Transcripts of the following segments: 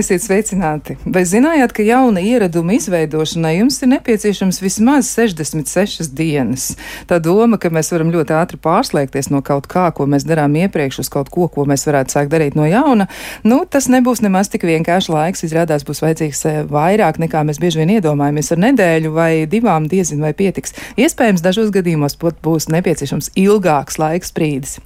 Esiet sveicināti! Vai zinājāt, ka jauna ieraduma izveidošanai jums ir nepieciešams vismaz 66 dienas? Tā doma, ka mēs varam ļoti ātri pārslēgties no kaut kā, ko mēs darām iepriekš, uz kaut ko, ko mēs varētu sākt darīt no jauna, nu, tas nebūs nemaz tik vienkārši laiks. Izrādās būs vajadzīgs eh, vairāk nekā mēs bieži vien iedomājamies ar nedēļu vai divām diezin vai pietiks. Iespējams, dažos gadījumos pat būs nepieciešams ilgāks laiks brīdis.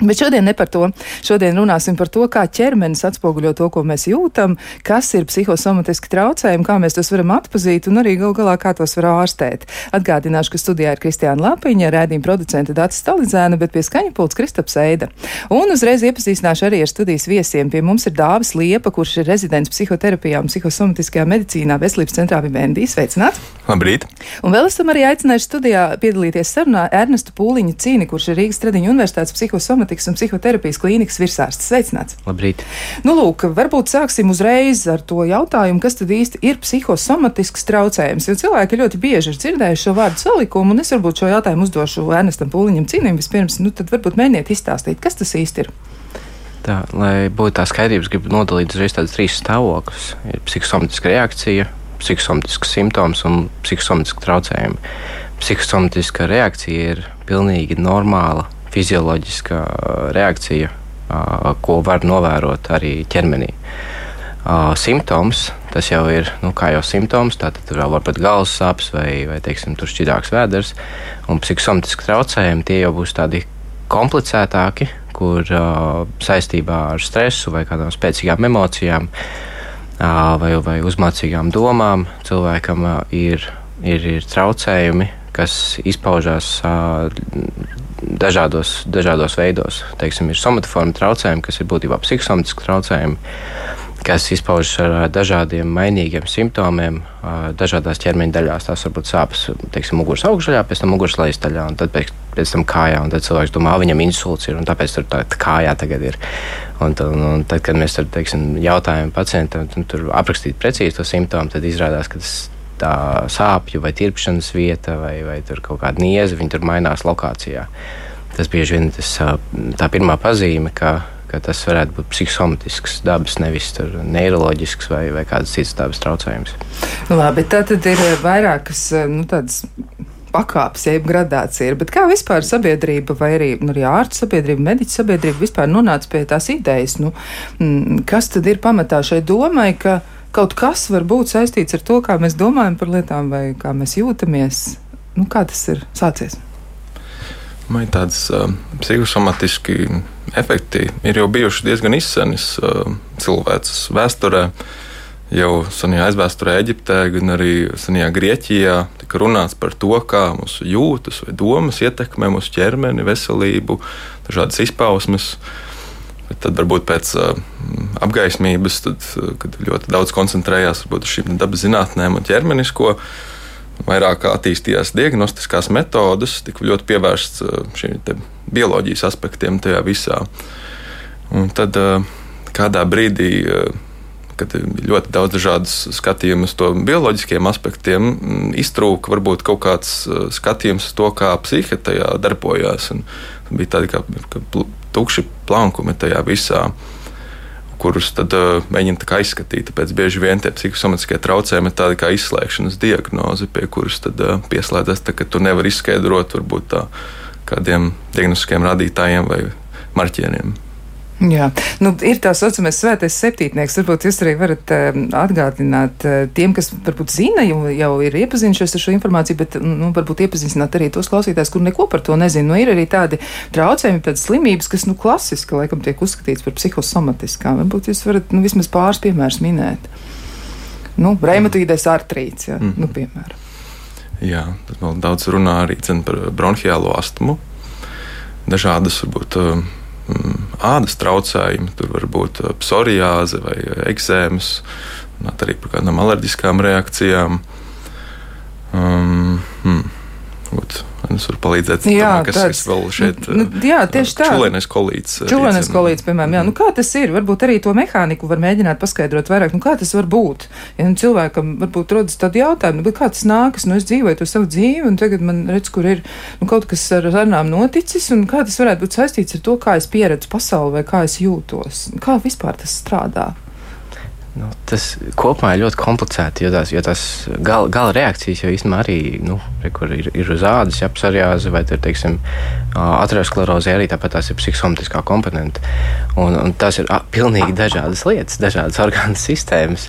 Bet šodien ne par to. Šodien runāsim par to, kā ķermenis atspoguļo to, ko mēs jūtam, kas ir psihosomatiski traucējumi, kā mēs tos varam atpazīt un arī gal galā kā tos var ārstēt. Atgādināšu, ka studijā ir Kristiāna Lapiņa, rēdījuma producente Dācis Stalizēna, bet pie skaņa pults Kristaps Eida. Un uzreiz iepazīstināšu arī ar studijas viesiem. Pie mums ir Dāvis Liepa, kurš ir rezidents psihoterapijā un psihosomatiskajā medicīnā veselības centrā Vivendī. Sveicināts! Labrīt! Un vēl esam arī aicinājuši studijā piedalīties sarunā Ernestu Pūliņu Cīni, kurš ir Rīgas Stradiņu universitātes psihosomatiskajā somatikas un psihoterapijas klīnikas virsārsts. Sveicināts! Labrīt! Nu, lūk, varbūt sāksim uzreiz ar to jautājumu, kas tad īsti ir psihosomatisks traucējums. Jo cilvēki ļoti bieži ir dzirdējuši šo vārdu salikumu, un es varbūt šo jautājumu uzdošu Ernestam Pūliņam cīnim vispirms. Nu, tad varbūt mēģiniet izstāstīt, kas tas īsti ir. Tā, lai būtu tā skaidrības, gribu nodalīt uzreiz tādus trīs stāvokļus. Ir psihosomatiska reakcija, psihosomatisks simptoms un psihosomatiska traucējumi. Psihosomatiska reakcija ir pilnīgi normāla fizioloģiska reakcija, ko var novērot arī ķermenī. Simptoms, tas jau ir, nu, kā jau simptoms, tātad tur var būt galvas sāpes vai, vai teiksim, tur šķidrāks vēders, un psihosomatiski traucējumi tie jau būs tādi komplicētāki, kur uh, saistībā ar stresu vai kādām spēcīgām emocijām uh, vai, vai uzmācīgām domām cilvēkam ir, ir, ir traucējumi, kas izpaužās dažādos, dažādos veidos. Teiksim, ir somatoforma traucējumi, kas ir būtībā psihosomatiski traucējumi, kas izpaužas ar dažādiem mainīgiem simptomiem, dažādās ķermeņa daļās. Tās var būt sāpes, teiksim, muguras augšdaļā, pēc tam muguras lejasdaļā, un tad pēc, pēc tam kājā. Tad cilvēks domā, viņam insults ir, un tāpēc tur tā, tā kājā tagad ir. Un, un, un tad, kad mēs tur, teiksim, jautājam pacientam, tur aprakstīt precīzi to simptomu, tad izrādās, ka tas tā sāpju vai tirpšanas vieta vai, vai kaut kāda nieza, viņi tur mainās lokācijā. Tas bieži vien tas, tā pirmā pazīme, ka, ka tas varētu būt psihosomatisks dabas, nevis neiroloģisks vai, vai kādas citas dabas traucējums. Labi, tā tad ir vairākas nu, tādas pakāpes, jeb gradācija ir. Bet kā vispār sabiedrība, vai arī, nu, arī ārsta sabiedrība, mediķa sabiedrība vispār nonāca pie tās idejas, nu, kas tad ir pamatā šai domai, ka kaut kas var būt saistīts ar to, kā mēs domājam par lietām vai kā mēs jūtamies. Nu, kā tas ir sācies? Man tādas uh, psihosomatiski efekti ir jau bijuši diezgan izsenis uh, cilvēces vēsturē. Jau senajā aizvēsturē Eģiptē, gan arī senajā Grieķijā tika runāts par to, kā mūsu jūtas vai domas ietekmē mūsu ķermeni, veselību, dažādas izpausmes. Uh, Bet tad varbūt pēc uh, apgaismības, tad, uh, kad ļoti daudz koncentrējās uz šīm dabas zinātnēm un ķermenisko, vairāk attīstījās diagnostiskās metodes, tika ļoti pievērsts uh, šiem bioloģijas aspektiem tajā visā. Un tad uh, kādā brīdī. Uh, kad ir ļoti daudz dažādas skatījumus uz to bioloģiskiem aspektiem, mm, iztrūka varbūt kaut kāds skatījums uz to, kā psihe tajā darbojās. Un bija tādi kā, kā tukši plankumi tajā visā. Kurus tad uh, mēģina aizskatīt. Tāpēc bieži vien tie psihosomatiskie traucējumi ir tādi kā izslēgšanas diagnoze, pie kuras tad, uh, pieslēdzas, tā, ka tu nevari izskaidrot varbūt tā, kādiem diagnostiskiem rādītājiem vai marķieriem. Jā, nu, ir tā saucamais svētais septītnieks. Varbūt jūs arī varat uh, atgādināt uh, tiem, kas varbūt zina, jau, jau ir iepazinušies ar šo informāciju, bet nu, varbūt iepazīstināt arī tos klausītājus, kur neko par to nezina. Nu, ir arī tādi traucējumi, tādas slimības, kas nu, klasiski laikam tiek uzskatīts par psihosomatiskām. Varbūt jūs varat nu, vismaz pāris piemērus minēt. Nu, Reimatīdais artrīts, jā, mm -hmm. nu, piemēram. Jā, tas vēl daudz runā arī par bronhiālo astmu. Dažādas varbūt. Uh, ādas traucējumi, tur var būt uh, psoriāze vai eksēmas, arī par kādām alerģiskām reakcijām. Um, hmm, būt, Es varu palīdzēt, Jā, domāju, kas tāds- vēl šeit. Nu, jā, tieši tā. Čulēnais kolīts. Čūlenes zinu. kolīdz, piemēram, jā, nu kā tas ir? Varbūt arī to mehāniku var mēģināt paskaidrot vairāk, nu kā tas var būt. Ja nu, cilvēkam varbūt rodas tādi jautājumi, nu, bet kā tas nākas, nu es dzīvoju to savu dzīvi, un tagad man redz, kur ir nu, kaut kas ar sarunām noticis, un kā tas varētu būt saistīts ar to, kā es pieredzu pasauli vai kā es jūtos. Kā vispār tas strādā? Nu, tas kopumā ir ļoti komplicēti, jo tās, jo tās gala, gala reakcijas jau īstenībā arī nu, re, ir, ir uz ādas, ja psoriāze vai tur, teiksim, aterosklerozē, arī tāpat tās ir psihosomatiskā komponente. Un, un tās ir a, pilnīgi dažādas lietas, dažādas orgānu sistēmas.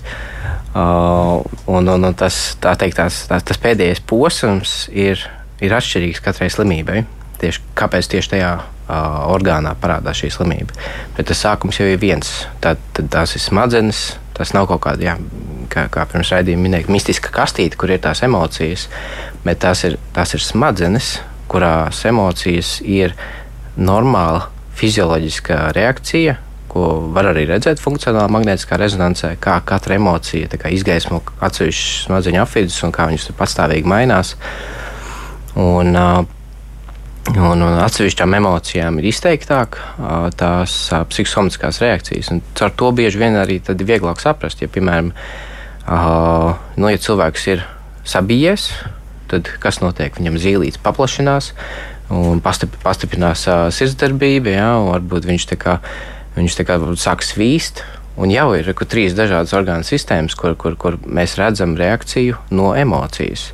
Uh, un, un, un tas, tā teikt, tās, tās, tas pēdējais posms ir, ir atšķirīgs katrai slimībai. Tieši, kāpēc tieši tajā uh, orgānā parādās šī slimība? Bet tas sākums jau ir viens. Tad, tad tās ir smadzenes, tas nav kaut kāda, jā, kā, kā pirms raidījuma minēja, mistiska kastīte, kur ir tās emocijas, bet tās ir, tās ir smadzenes, kurās emocijas ir normāla fizioloģiskā reakcija. Ko var arī redzēt funkcionālā magnētiskā rezonansē, kā katra emocija kā izgaismo atsevišķus smadzeņu apvidus un kā viņas tur patstāvīgi mainās. Un, uh, Un, un atsevišķām emocijām ir izteiktāk tās ā, psihosomatiskās reakcijas. Ar to bieži vien arī ir vieglāk saprast. Ja, piemēram, nu, ja cilvēks ir sabijies, tad kas notiek? Viņam zīlītes paplašinās un pastip, pastiprinās sirdsdarbība, ja, un varbūt viņš, kā, viņš kā sāk svīst. Un jau ir reku, trīs dažādas orgānu sistēmas, kur, kur, kur mēs redzam reakciju no emocijas.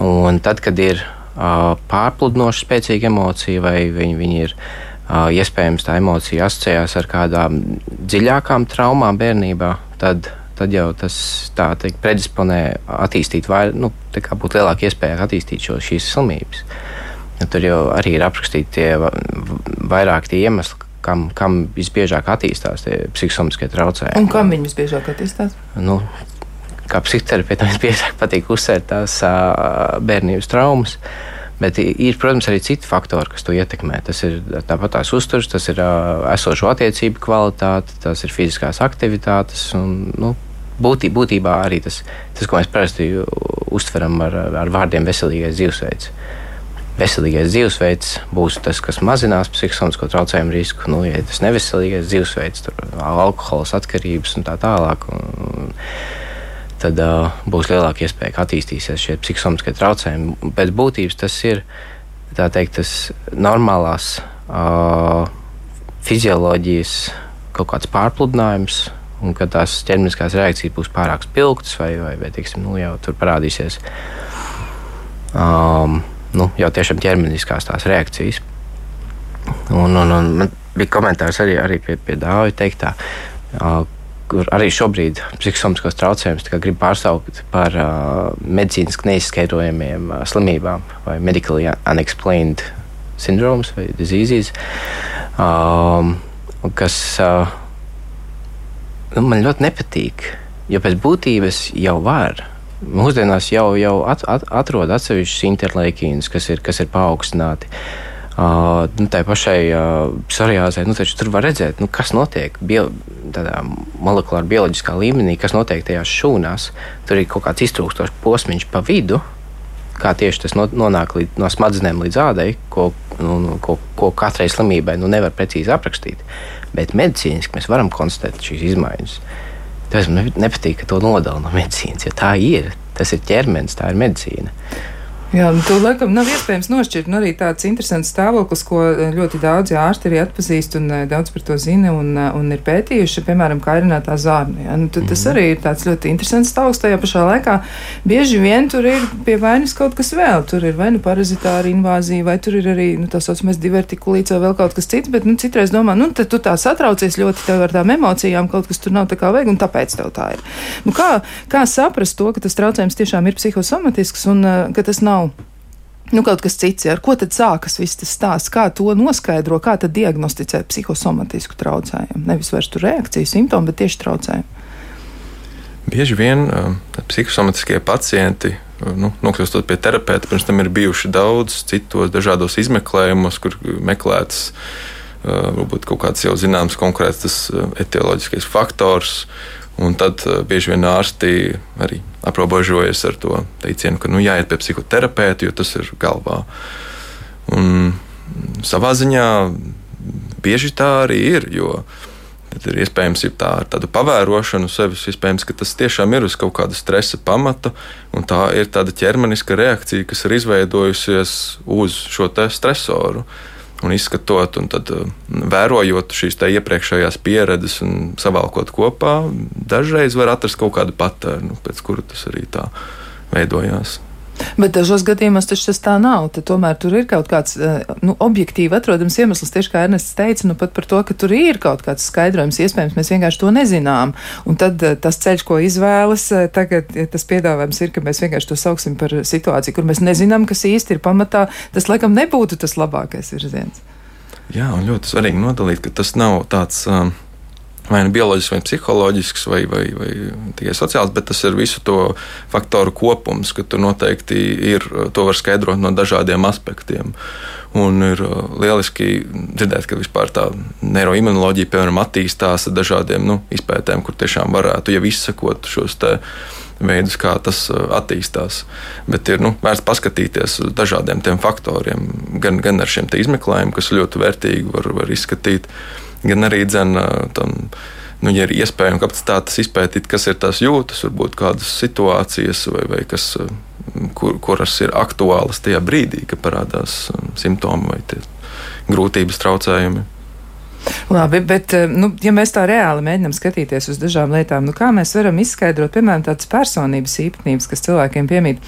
Un tad, kad ir pārpludinoša spēcīga emocija, vai viņi, viņi ir iespējams tā emocija asociējās ar kādām dziļākām traumām bērnībā, tad, tad jau tas tā teikt, predisponē attīstīt, vai nu, būtu lielāka iespēja attīstīt šo, šīs slimības. Ja tur jau arī ir aprakstīti tie vairāk tie iemesli, kam, kam visbiežāk attīstās tie psihosomiskie traucējumi. Un kam viņi visbiežāk attīstās? Nu, kā psihoterapeitam visbiežāk patīk uzsvērt tās bērnības traumas. Bet ir, protams, arī citi faktori, kas to ietekmē. Tas ir tāpat tās uzturs, tas ir esošo attiecību kvalitāte, tas ir fiziskās aktivitātes. Un, nu, būtī, būtībā arī tas, tas, ko mēs parasti uztveram ar, ar vārdiem veselīgais dzīvesveids. Veselīgais dzīvesveids būs tas, kas mazinās psiholoģisko traucējumu risku. Nu, ja tas neveselīgais dzīvesveids, tur alkohols, atkarības un tā tālāk. Un, tad uh, būs lielāka iespēja, ka attīstīsies šie psihosomiskie traucējumi. Pēc būtības tas ir teikt, tas normālās uh, fizioloģijas kaut kāds pārpludinājums. Un kad tās ķermeniskās reakcijas būs pārāk spilgtas, vai, vai, vai teiksim, nu, jau tur parādīsies um, nu, jau tiešām ķermeniskās tās reakcijas. Un, un, un man bija komentārs arī, arī pie, pie dāvja teiktā. Uh, kur arī šobrīd psihosomiskos traucējumus grib pārsaukt par uh, medicīniski neizskaidrojamiem uh, slimībām vai medically unexplained syndromes vai diseases, um, kas uh, nu, man ļoti nepatīk, jo pēc būtības jau var. Mūsdienās jau, jau at, at, atrod atsevišķus interleikīnus, kas ir, kas ir paaugstināti. Uh, nu, tā pašai uh, psoriāzē, nu, tur var redzēt, nu, kas notiek bio, tādā molekulāra bioloģiskā līmenī, kas notiek tajās šūnās. Tur ir kaut kāds iztrūkstošs posms pa vidu, kā tieši tas nonāk līdz, no smadzenēm līdz ādai, ko, nu, nu, ko, ko katrai slimībai nu, nevar precīzi aprakstīt. Bet medicīniski mēs varam konstatēt šīs izmaiņas. Tas man nepatīk, ka to nodala no medicīnas, jo tā ir. Tas ir ķermenis, tā ir medicīna. Jā, nu, to laikam nav iespējams nošķirt. Nu, arī tāds interesants stāvoklis, ko eh, ļoti daudzi ārsti arī atpazīst un eh, daudz par to zina un, eh, un ir pētījuši, piemēram, kairinātā zārna. Ja? Nu, tas mm -hmm. arī ir tāds ļoti interesants stāvoklis. Tajā pašā laikā bieži vien tur ir pie vainas kaut kas vēl. Tur ir vai nu parazitāra invāzija, vai tur ir arī nu, tā saucamais divertikulīts vai vēl kaut kas cits. Bet nu, citreiz domā, nu, tu tā satraucies ļoti tev ar tām emocijām, kaut kas tur nav tā kā vajag, un tāpēc tev tā ir. Nu, kā, kā saprast to, ka tas traucējums tiešām ir psihosomatisks un ka tas nav? Nu, kaut kas cits, ar ko tad sākas viss tas stāsts, kā to noskaidro, kā tad diagnosticē psihosomatisku traucējumu. Nevis vairs tur reakciju simptomu, bet tieši traucējumu. Bieži vien uh, psihosomatiskie pacienti, uh, nu, nokļūstot pie terapeita, pirms tam ir bijuši daudz citos dažādos izmeklējumos, kur meklēts uh, varbūt kaut kāds jau zināms konkrēts tas etioloģiskais faktors. Un tad uh, bieži vien ārsti arī aprobežojas ar to teicienu, ka nu, jāiet pie psihoterapeita, jo tas ir galvā. Un savā ziņā bieži tā arī ir. Tad ir iespējams ir tā, tāda pavērošana sevis, iespējams, ka tas tiešām ir uz kaut kāda stresa pamata, un tā ir tāda ķermeniska reakcija, kas ir izveidojusies uz šo stresoru. Un izskatot, un tad uh, vērojot šīs iepriekšējās pieredzes un savalkot kopā, dažreiz var atrast kaut kādu patērnu, pēc kura tas arī tā veidojās. Bet dažos gadījumos tas tā nav. Tad tomēr tur ir kaut kāds eh, nu, objektīvi atrodams iemesls, tieši kā Ernests teica, nu, pat par to, ka tur ir kaut kāds skaidrojums. Iespējams, mēs vienkārši to nezinām. Un tad eh, tas ceļš, ko izvēlas, eh, tagad ja tas piedāvājums ir, ka mēs vienkārši to sauksim par situāciju, kur mēs nezinām, kas īsti ir pamatā. Tas, laikam, nebūtu tas labākais virziens. Jā, un ļoti svarīgi nodalīt, ka tas nav tāds. Um, vai nu bioloģisks, vai psiholoģisks, vai, vai, vai tikai sociāls, bet tas ir visu to faktoru kopums, ka tur noteikti ir, to var skaidrot no dažādiem aspektiem. Un ir uh, lieliski dzirdēt, ka vispār tā neiroimunoloģija, piemēram, attīstās ar dažādiem nu, izpētēm, kur tiešām varētu jau izsekot šos veidus, kā tas uh, attīstās. Bet ir nu, vērts paskatīties uz dažādiem faktoriem, gan, gan ar šiem izmeklējumiem, kas ļoti vērtīgi var, var izskatīt gan arī dzen, tam, nu, ja ir iespējams kapacitātes izpētīt, kas ir tās jūtas, varbūt kādas situācijas vai, vai kas, kur, kuras ir aktuālas tajā brīdī, kad parādās simptomi vai grūtības traucējumi. Labi, bet, eh, nu, ja mēs tā reāli mēģinām skatīties uz dažām lietām, nu, kā mēs varam izskaidrot, piemēram, tādas personības īpatnības, kas cilvēkiem piemīt?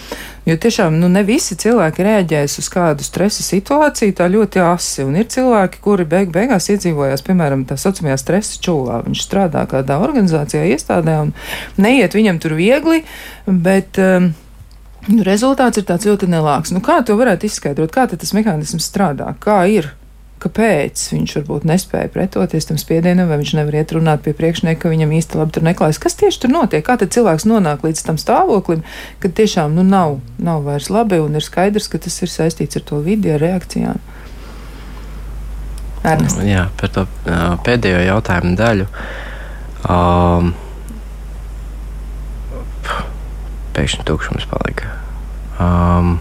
Jo tiešām nu, ne visi cilvēki reaģēs uz kādu stresa situāciju tā ļoti asi, un ir cilvēki, kuri beig beigās iedzīvojās, piemēram, tā saucamajā stresa čūlā. Viņš strādā kādā organizācijā, iestādē, un neiet viņam tur viegli, bet. Um, Nu, rezultāts ir tāds ļoti nelāks. Nu, kā to varētu izskaidrot? Kā tas mehānisms strādā? Kā ir? Kāpēc viņš varbūt nespēja pretoties tam spiedienam, vai viņš nevar iet runāt pie priekšnieka, ka viņam īsti labi tur neklājas. Kas tieši tur notiek? Kā cilvēks nonāk līdz tam stāvoklim, kad tiešām nu, nav, nav vairs labi un ir skaidrs, ka tas ir saistīts ar to vidi, ar reakcijām? Ernest. Jā, par to pēdējo jautājumu daļu. Um, pēkšņi tukšums palika. Um,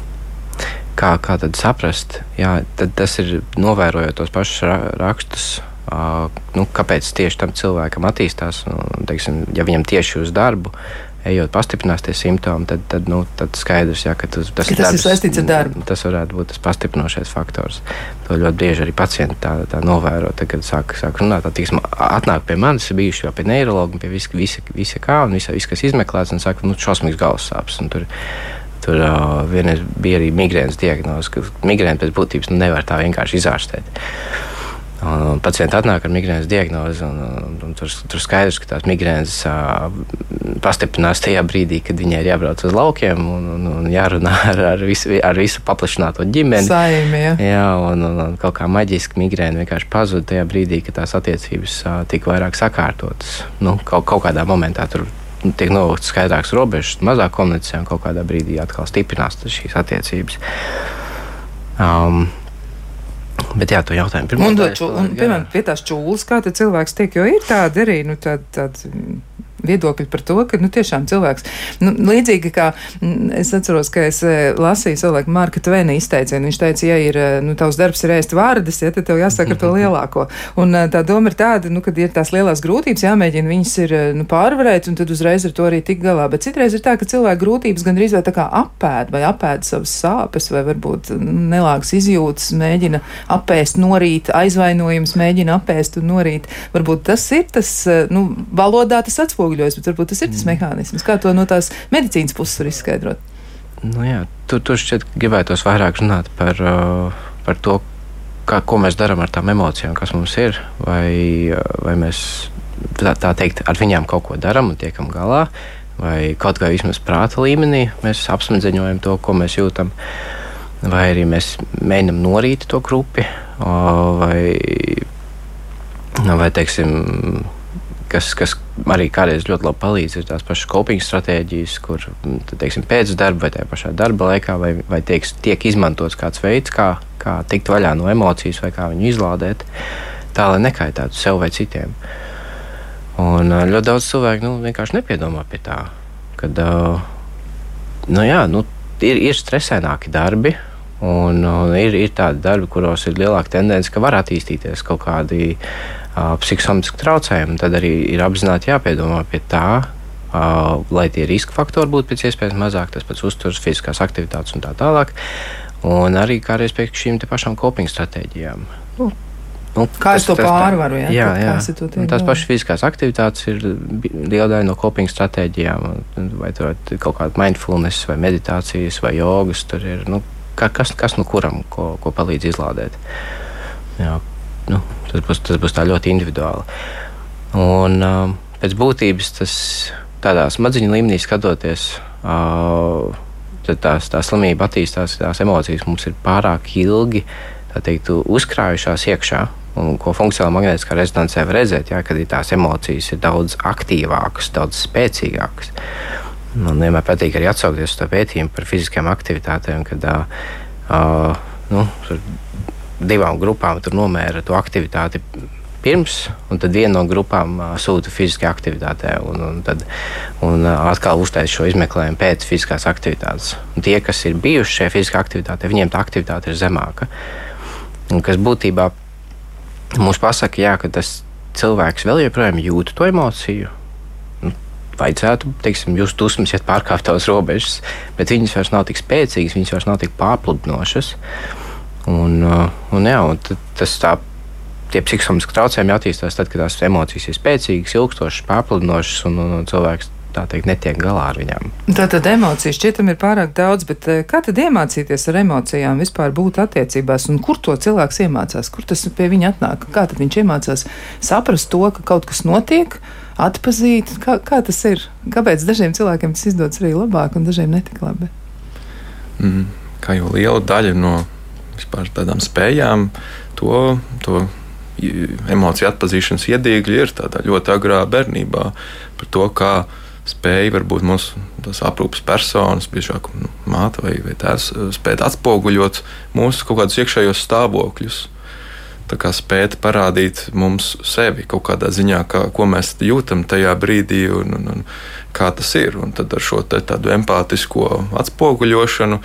kā, kā tad saprast? Jā, tad tas ir novērojot tos pašus ra rakstus. Uh, nu, kāpēc tieši tam cilvēkam attīstās? Un, teiksim, ja viņam tieši uz darbu ejot, pastiprinās tie simptomi, tad, tad, nu, tad skaidrs, jā, ka tas, tas, ka tas darbs, ir saistīts ar darbu. Tas varētu būt tas pastiprinošais faktors. To ļoti bieži arī pacienti tā, tā novēro. Tad, kad sāk, sāk runāt, tad tīksma, atnāk pie manis, ir bijuši jau pie neiroloģa, pie visa, visa, visa kā, un visa, viss, kas izmeklēts, un saka, nu, šausmīgs galvas sāpes. Tur uh, vienreiz bija arī migrēnas diagnoze, ka migrēna pēc būtības nu, nevar tā vienkārši izārstēt. Un pacienti atnāk ar migrēnas diagnozi, un, un, un tur, tur skaidrs, ka tās migrēnas uh, pastiprinās tajā brīdī, kad viņai ir jābrauc uz laukiem un, un, un jārunā ar, ar, visu, ar visu paplašināto ģimeni. Saimi, ja. Jā, un, un, un kaut kā maģiski migrēna vienkārši pazuda tajā brīdī, kad tās attiecības uh, tika vairāk sakārtotas. Nu, kaut, kaut kādā momentā tur tiek novilkts skaidrāks robežas, mazāk komunicē un kaut kādā brīdī atkal stiprinās šīs attiecības. Um, Bet jā, to jautājumu pirmā. Un, un, un, piemēram, pie tās čūlas, kā te cilvēks tiek, jo ir tāda arī, nu, tāda, tāda viedokļi par to, ka nu, tiešām cilvēks, nu, līdzīgi kā mm, es atceros, ka es eh, lasīju savulaik Marka Tvena izteicienu, viņš teica, ja ir, eh, nu, tavs darbs ir ēst vārdas, ja, tad tev jāsaka to lielāko. Un eh, tā doma ir tāda, nu, kad ir tās lielās grūtības, jāmēģina viņas ir, nu, pārvarēt, un tad uzreiz ar to arī tik galā. Bet citreiz ir tā, ka cilvēku grūtības gandrīz vai tā kā apēd, vai apēd savas sāpes, vai varbūt nu, nelāgas izjūtas, mēģina apēst norīt, aizvainojums mēģina apēst un norīt. Varbūt tas ir tas, nu, valodā tas atspoguļo atspoguļojas, bet varbūt tas ir tas mm. mehānisms. Kā to no tās medicīnas puses var izskaidrot? Nu, jā, tur tu šķiet gribētos vairāk runāt par, uh, par to, kā, ko mēs darām ar tām emocijām, kas mums ir, vai, uh, vai mēs tā, tā teikt ar viņām kaut ko darām un tiekam galā, vai kaut kā vismaz prāta līmenī mēs apsmedziņojam to, ko mēs jūtam, vai arī mēs mēģinam norīt to grupi, vai, vai teiksim, kas, kas arī kādreiz ļoti labi palīdz, ir tās pašas kopīgas stratēģijas, kur teiksim, pēc darba vai tajā pašā darba laikā, vai, vai teiks, tiek izmantots kāds veids, kā, kā tikt vaļā no emocijas vai kā viņu izlādēt, tā lai nekaitētu sev vai citiem. Un ļoti daudz cilvēku nu, vienkārši nepiedomā pie tā, kad nu, jā, nu, ir, ir stresaināki darbi. Un, un ir, ir tādi darbi, kuros ir lielāka tendence, ka var attīstīties kaut kādi uh, psihosomatiski traucējumi. Tad arī ir apzināti jāpiedomā pie tā, lai tie riska faktori būtu pēc iespējas mazāk, tas pats uzturs, fiziskās aktivitātes un tā tālāk. Un arī kādreiz pie šīm pašām kopīgām stratēģijām. Nu, Nu, kā es to pārvaru? Ja? Jā, jā. tās pašas fiziskās aktivitātes ir liela daļa no kopīgas stratēģijām. Vai tur ir kaut kāda mindfulness, vai meditācijas, vai jogas. Tur ir nu, kas, kas nu kuram, ko, ko palīdz izlādēt. Jā, nu, tas, būs, tas būs tā ļoti individuāli. Un, um, pēc būtības tas tādā smadziņu līmenī skatoties. Uh, tad tās, tā slimība attīstās, tās emocijas mums ir pārāk ilgi teikt, uzkrājušās iekšā un ko funkcionāli magnētiskā rezonansē var redzēt, jā, kad ir tās emocijas ir daudz aktīvākas, daudz spēcīgākas. Man vienmēr patīk arī atsaukties uz to pētījumu par fiziskām aktivitātēm, kad uh, nu, divām grupām tur nomēra to aktivitāti pirms, un tad viena no grupām uh, sūta fiziskā aktivitātē, un, un, tad, un uh, atkal uztaisīja šo izmeklējumu pēc fiziskās aktivitātes. Un tie, kas ir bijuši šajā fiziskā aktivitātē, viņiem tā aktivitāte ir zemāka. Un kas būtībā Mums pasaka, jā, ka tas cilvēks vēl joprojām jūt to emociju. Nu, vajadzētu, teiksim, jūs dusmas, ja pārkāpt tavas robežas, bet viņas vairs nav tik spēcīgas, viņas vairs nav tik pārpludinošas. Uh, un, jā, un tas tā, tie psihosomiski traucējumi attīstās tad, kad tās emocijas ir spēcīgas, ilgstošas, pārpludinošas un, un, un cilvēks tā teikt, netiek galā ar viņām. Tātad emocijas šķietam ir pārāk daudz, bet eh, kā tad iemācīties ar emocijām vispār būt attiecībās, un kur to cilvēks iemācās, kur tas pie viņa atnāk? Kā tad viņš iemācās saprast to, ka kaut kas notiek, atpazīt, kā, kā tas ir? Kāpēc dažiem cilvēkiem tas izdodas arī labāk, un dažiem netik labi? Mm, kā jau liela daļa no vispār tādām spējām, to, to emociju atpazīšanas iedīgļi ir tādā ļoti agrā bērnībā par to, kā spēja varbūt mūsu aprūpes personas, biežāk nu, māte vai, vai tēvs, eh, spēt atspoguļot mūsu kaut kādus iekšējos stāvokļus. Tā kā spēt parādīt mums sevi kaut kādā ziņā, kā, ko mēs jūtam tajā brīdī un, un, un kā tas ir. Un tad ar šo tādu empātisko atspoguļošanu,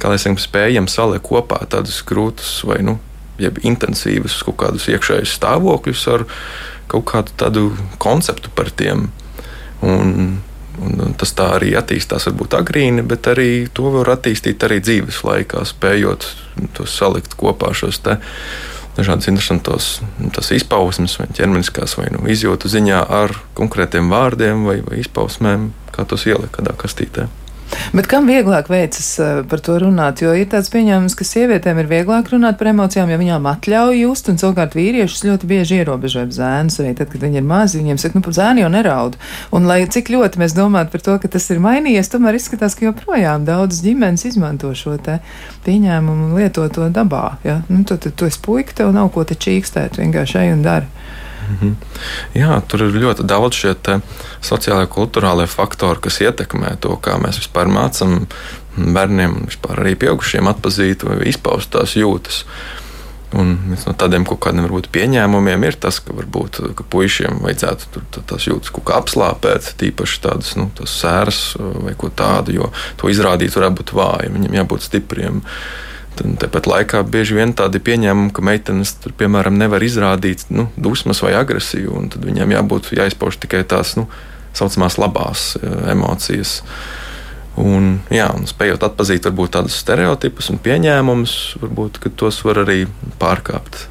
kā mēs spējam salikt kopā tādus grūtus vai nu, intensīvus kaut kādus iekšējus stāvokļus ar kaut kādu tādu konceptu par tiem Un, un tas tā arī attīstās, varbūt agrīni, bet arī to var attīstīt arī dzīves laikā, spējot to salikt kopā šos te dažādas interesantas nu, izpausmes, vai ķermeniskās, vai nu, izjūtu ziņā ar konkrētiem vārdiem vai, vai izpausmēm, kā tos ielikt kādā kastītē. Bet kam vieglāk veicas eh, par to runāt? Jo ir tāds pieņēmums, ka sievietēm ir vieglāk runāt par emocijām, jo viņām atļauj just, un savukārt vīriešus ļoti bieži ierobežo zēnus. Arī tad, kad viņi ir mazi, viņiem saka, nu, zēnu jau neraud. Un lai cik ļoti mēs domātu par to, ka tas ir mainījies, tomēr izskatās, ka joprojām daudzas ģimenes izmanto šo te pieņēmumu un lieto to dabā. Ja? Nu, tu, tu, tu esi puika, tev nav ko te čīkstēt, vienkārši ej un dari. Mhm. Jā, tur ir ļoti daudz šie sociālai, kultūrālie faktori, kas ietekmē to, kā mēs vispār mācām bērniem un vispār arī pieaugušiem atpazīt vai izpaust tās jūtas. Un viens no tādiem kaut kādiem varbūt, pieņēmumiem ir tas, ka varbūt ka puišiem vajadzētu tur, tās jūtas kaut kā apslāpēt, tīpaši tādas nu, sēras vai ko tādu, jo to izrādīt varētu būt vāji, viņiem jābūt stipriem. Uh, Tāpat laikā bieži vien tādi pieņēmumi, ka meitenes tur, piemēram, nevar izrādīt nu, dusmas vai agresiju, un tad viņām jābūt jāizpauž tikai tās nu, saucamās labās e, emocijas. Un, jā, un spējot atzīt varbūt tādus stereotipus un pieņēmumus, varbūt tos var arī pārkāpt.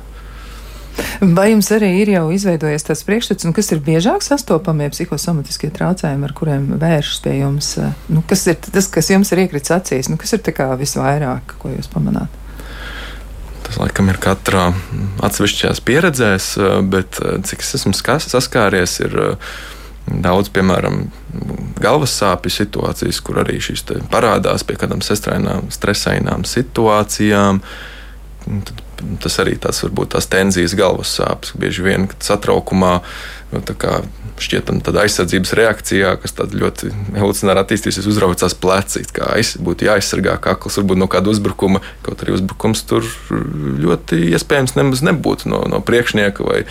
Vai jums arī ir jau izveidojies tas priekšstats, kas ir biežāk sastopamie psihosomatiskie traucējumi, ar kuriem vēršas pie jums? Nu, kas ir tas, kas jums ir iekritis acīs? Nu, kas ir visvairāk, ko jūs pamanāt? Tas laikam ir katrā atsevišķās pieredzēs, bet cik es esmu saskāries, ir daudz, piemēram, galvas sāpju situācijas, kur arī šīs parādās pie kādām stresainām situācijām. Tad tas arī tas varbūt tās tenzijas galvas sāpes. Bieži vien satraukumā, nu, šķietam, tāda aizsardzības reakcijā, kas ļoti evolucionāri attīstīsies, uzraucās pleci. Kā aiz, būtu jāaizsargā kakls varbūt no kāda uzbrukuma, kaut arī uzbrukums tur ļoti iespējams nemaz nebūtu no, no priekšnieka vai,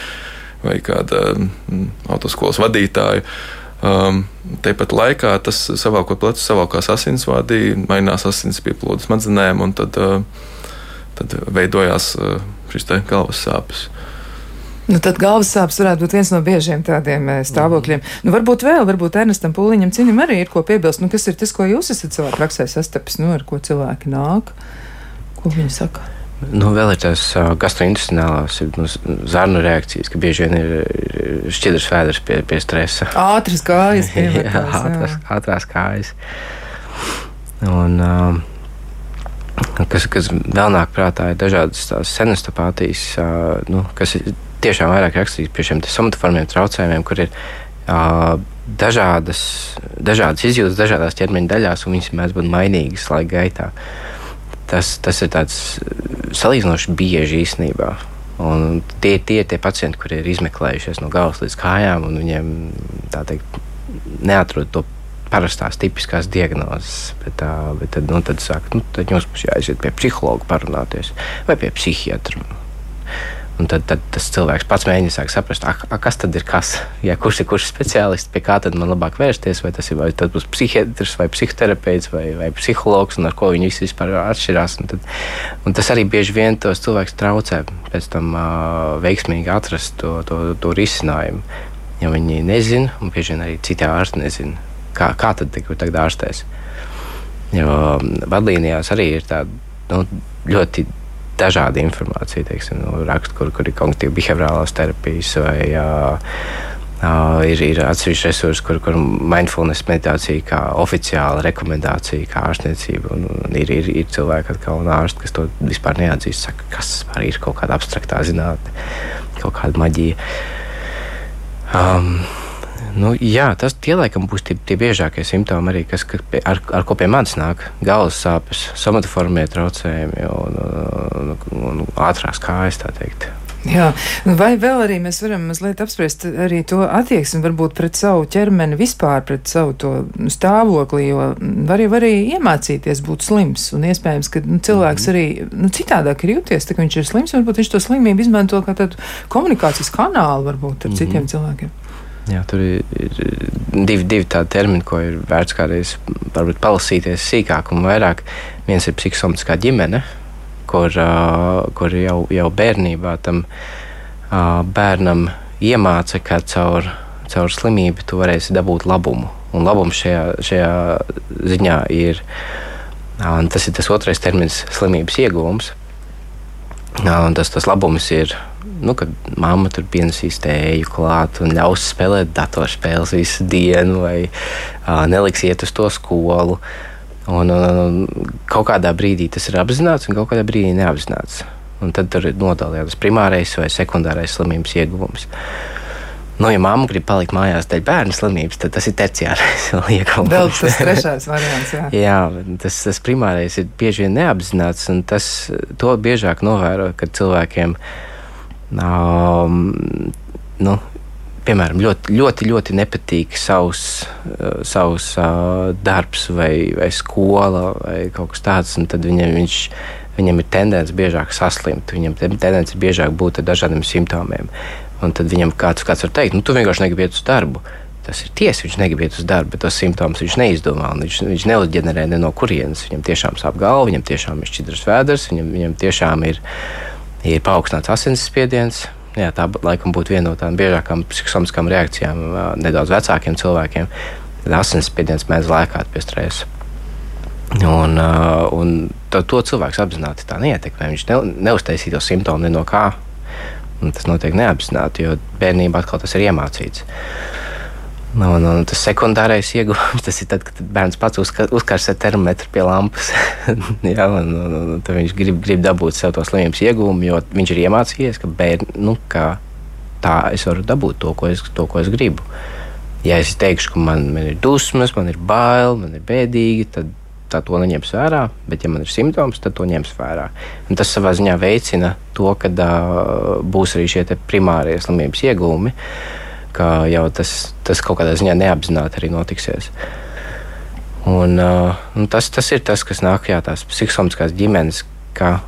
vai kāda mm, autoskolas vadītāja. Um, Tāpat laikā tas savākot plecu, savākās asinsvadī, mainās asins pieplūdes smadzenēm, un tad, uh, tad veidojās uh, šis galvas sāpes. Nu, tad galvas sāpes varētu būt viens no biežiem tādiem eh, stāvokļiem. Mm. Nu, varbūt vēl, varbūt Ernestam Pūliņam cinim arī ir ko piebilst. Nu, kas ir tas, ko jūs esat savā praksē sastapis, nu, ar ko cilvēki nāk? Ko viņi saka? Nu, vēl ir tās uh, gastrointestālās nu, zarnu reakcijas, ka bieži vien ir, ir šķidrs vēders pie, pie stresa. Ātras kājas, jā, ātras, ātrās kājas. Un, uh, kas, kas vēl nāk prātā, ir dažādas tās senostopātijas, uh, nu, kas ir tiešām vairāk rakstīts par šiem somatoformiem traucējumiem, kur ir dažādas, dažādas izjūtas dažādās ķermeņa daļās, un viņas mēdz būt mainīgas laika gaitā. Tas, tas ir salīdzinoši bieži īstenībā. Un tie, tie ir tie pacienti, kuriem ir izmeklējušies no galvas līdz kājām, un viņiem teikt, neatrod to parastās tipiskās diagnozes. Bet, tā, bet tad, nu, tad, sāk, nu, tad jums jāaiziet pie psihologa parunāties vai pie psihiatra. Un tad, tad tas cilvēks pats mēģina saprast, a, a, kas tad ir kas. Ja, kurš ir kurš speciālists, pie kā tad man labāk vērsties, vai tas ir vai būs psihiatrs, vai psihoterapeits, vai, vai psihologs, un ar ko viņi visi vispār atšķirās. Un tad, un tas arī bieži vien tos cilvēkus traucē pēc tam uh, veiksmīgi atrast to, to, to risinājumu. Jo viņi nezina, un bieži vien arī citi ārsti nezina, kā, kā tad tagad ārstēs. Jo vadlīnijās arī ir tāda nu, ļoti dažāda informācija, teiksim, no rakstu, kur, kur ir kognitīva behaviorālās terapijas vai jā, Uh, ir, ir atsevišķi resursi, kur, kur mindfulness meditācija kā oficiāla rekomendācija, kā ārstniecība. Un, un ir, ir, ir cilvēki, un ārsti, kas to vispār neatzīst, saka, kas ir kaut kāda abstraktā zinātne, kaut kāda maģija. Um, Nu, jā, tas tie laikam būs tie, tie biežākie simptomi, arī, kas, kas pie, ar, ar ko pie manis nāk. Galvas sāpes, somatoformie traucējumi un, un, un, un ātrās kājas. Jā, nu, vai vēl arī mēs varam mazliet apspriest arī to attieksmi varbūt pret savu ķermeni, vispār pret savu to stāvokli, jo var jau arī iemācīties būt slims, un iespējams, ka nu, cilvēks arī nu, citādāk ir jūties, tā ka viņš ir slims, varbūt viņš to slimību izmanto kā tādu komunikācijas kanālu varbūt ar mm -hmm. citiem cilvēkiem. Jā, tur ir, ir divi, divi tādi termini, ko ir vērts kādreiz palasīties sīkāk un vairāk. Viens ir psihosomatiskā ģimene, kur, uh, kur jau, jau bērnībā tam uh, bērnam iemāca, ka caur, caur slimību tu varēsi dabūt labumu. Un labums šajā, šajā ziņā ir, uh, tas ir tas otrais termins, slimības iegūms. Uh, tas, tas labums ir nu, kad mamma tur pienesīs tēju klāt un ļaus spēlēt datorspēles visu dienu, vai uh, neliks iet uz to skolu. Un, un, un kaut kādā brīdī tas ir apzināts, un kaut kādā brīdī neapzināts. Un tad tur ir nodalīts primārais vai sekundārais slimības ieguvums. Nu, ja mamma grib palikt mājās dēļ bērnu slimības, tad tas ir terciārais ieguvums. Vēl tas trešais variants. Jā, jā tas, tas primārais ir bieži vien neapzināts, un tas to biežāk novēro, kad cilvēkiem ir Um, nu, piemēram, ļoti, ļoti, ļoti nepatīk savs, uh, savs uh, darbs, vai, vai skola, vai kaut kas tāds, tad viņam, viņš, viņam ir tendence biežāk saslimt, viņam tendence biežāk būt ar dažādiem simptomiem. Un tad viņam kāds, kāds var teikt, nu, tu vienkārši negribi iet uz darbu. Tas ir tiesa, viņš negrib iet uz darbu, bet tos simptomus viņš neizdomā. Viņš, viņš neleģenerē ne no kurienes. Viņam tiešām sāp galva, viņam tiešām ir šķidrs vēders, viņam, viņam tiešām ir ir paaugstināts asinsspiediens. Jā, tā laikam būtu viena no tādām biežākām psihosomatiskām reakcijām nedaudz vecākiem cilvēkiem. Asinsspiediens mēdz lēkāt pie stresa. Un, un to, to cilvēks apzināti tā neietekmē. Viņš ne, neuztaisīja to simptomu ne no kā. Un tas notiek neapzināti, jo bērnībā atkal tas ir iemācīts. Un, un tas sekundārais ieguvums tas ir tad, kad bērns pats uzka, uzkarsē termometru pie lampas. jā, un, un, un tad viņš grib, grib dabūt sev to slimības ieguvumu, jo viņš ir iemācījies, ka, bērn, nu, ka tā es varu dabūt to, ko es, to, ko es gribu. Ja es teikšu, ka man, man ir dusmas, man ir bail, man ir bēdīgi, tad tā to neņems vērā. Bet, ja man ir simptoms, tad to ņems vērā. Un tas savā ziņā veicina to, ka uh, būs arī šie primārie slimības iegūmi. Ka jau tas, tas kaut kādā ziņā neapzināti arī notiksies. Un, uh, un tas, tas ir tas, kas nāk no tās psihosomatiskās ģimenes, ka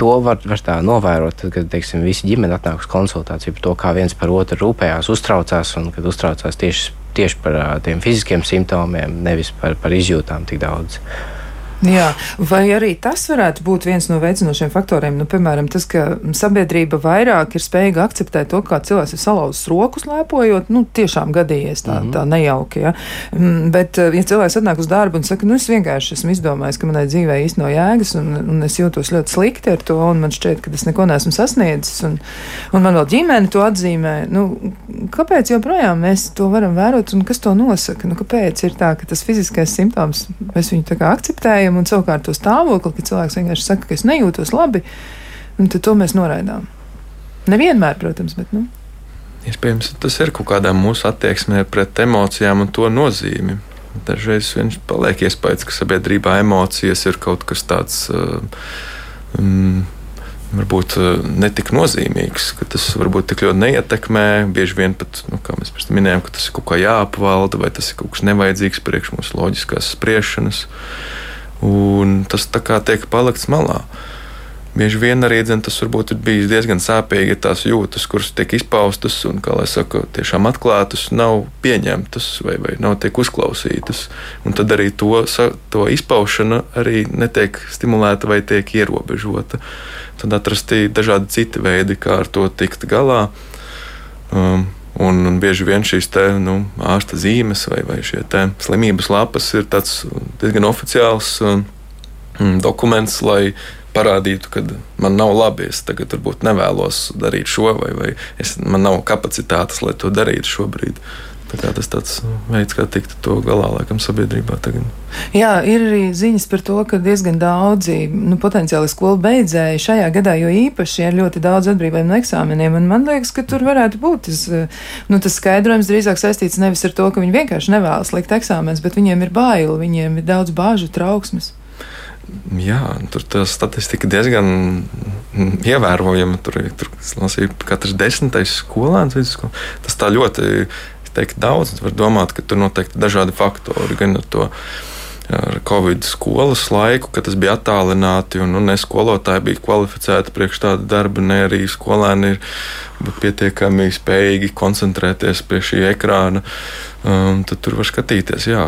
to var, var tā novērot, tad, kad teiksim, visi ģimene atnāk uz konsultāciju par to, kā viens par otru rūpējās, uztraucās un kad uztraucās tieši, tieši par tiem fiziskiem simptomiem, nevis par, par izjūtām tik daudz. Jā, vai arī tas varētu būt viens no veicinošiem faktoriem? Nu, piemēram, tas, ka sabiedrība vairāk ir spējīga akceptēt to, kā cilvēks ir salauzis rokas lēpojot, nu, tiešām gadījies tā, mm -hmm. tā nejauki. Ja? Mm, bet, ja cilvēks atnāk uz darbu un saka, nu, es vienkārši esmu izdomājis, ka manai dzīvē īsti nav jēgas, un, un es jūtos ļoti slikti ar to, un man šķiet, ka es neko neesmu sasniedzis, un, un man vēl ģimene to atzīmē, nu, kāpēc joprojām mēs to varam vērot, un kas to nosaka? Nu, kāpēc ir tā, ka tas fiziskais simptoms, mēs viņu tā kā akceptējam? Vērtējumu un savukārt to stāvokli, ka cilvēks vienkārši saka, ka es nejūtos labi, tad to mēs noraidām. Nevienmēr, protams, bet. Nu. Iespējams, tas ir kaut kādā mūsu attieksmē pret emocijām un to nozīmi. Dažreiz viņš paliek iespējas, ka sabiedrībā emocijas ir kaut kas tāds. Um, varbūt netik nozīmīgs, ka tas varbūt tik ļoti neietekmē. Bieži vien pat, nu, kā mēs minējām, ka tas ir kaut kā jāapvalda, vai tas ir kaut kas nevajadzīgs priekš mūsu loģiskās spriešanas. Uh, un tas tā kā tiek palikts malā. Bieži vien arī dzen, tas varbūt ir bijis diezgan sāpīgi, ja tās jūtas, kuras tiek izpaustas un, kā lai saka, tiešām atklātas, nav pieņemtas vai, vai nav tiek uzklausītas. Un tad arī to, to izpaušana arī netiek stimulēta vai tiek ierobežota. Tad atrasti dažādi citi veidi, kā ar to tikt galā. Um, Un, un bieži vien šīs te, nu, ārsta zīmes vai, vai šie slimības lapas ir diezgan oficiāls um, dokuments, lai parādītu, ka man nav labi, es tagad varbūt nevēlos darīt šo, vai, vai es, man nav kapacitātes, lai to darītu šobrīd. Tā tas tāds veids, kā tikt to galā, laikam, sabiedrībā tagad. Jā, ir arī ziņas par to, ka diezgan daudzi nu, potenciāli skolu beidzēji šajā gadā, jo īpaši ir ļoti daudz atbrīvojumu no eksāmeniem. Man liekas, ka tur varētu būt tas, nu, tas skaidrojums drīzāk saistīts nevis ar to, ka viņi vienkārši nevēlas likt eksāmenus, bet viņiem ir baili, viņiem ir daudz bāžu, trauksmes. Jā, tur tā statistika diezgan ievērojama. Tur ir katrs desmitais skolēns. Tas tā ļoti teikt daudz. Var domāt, ka tur noteikti dažādi faktori, gan ar to ar Covid skolas laiku, kad tas bija attālināti, un nu, ne skolotāji bija kvalificēti priekš tāda darba, ne arī skolēni ir pietiekami spējīgi koncentrēties pie šī ekrāna. Um, tad tur var skatīties, jā,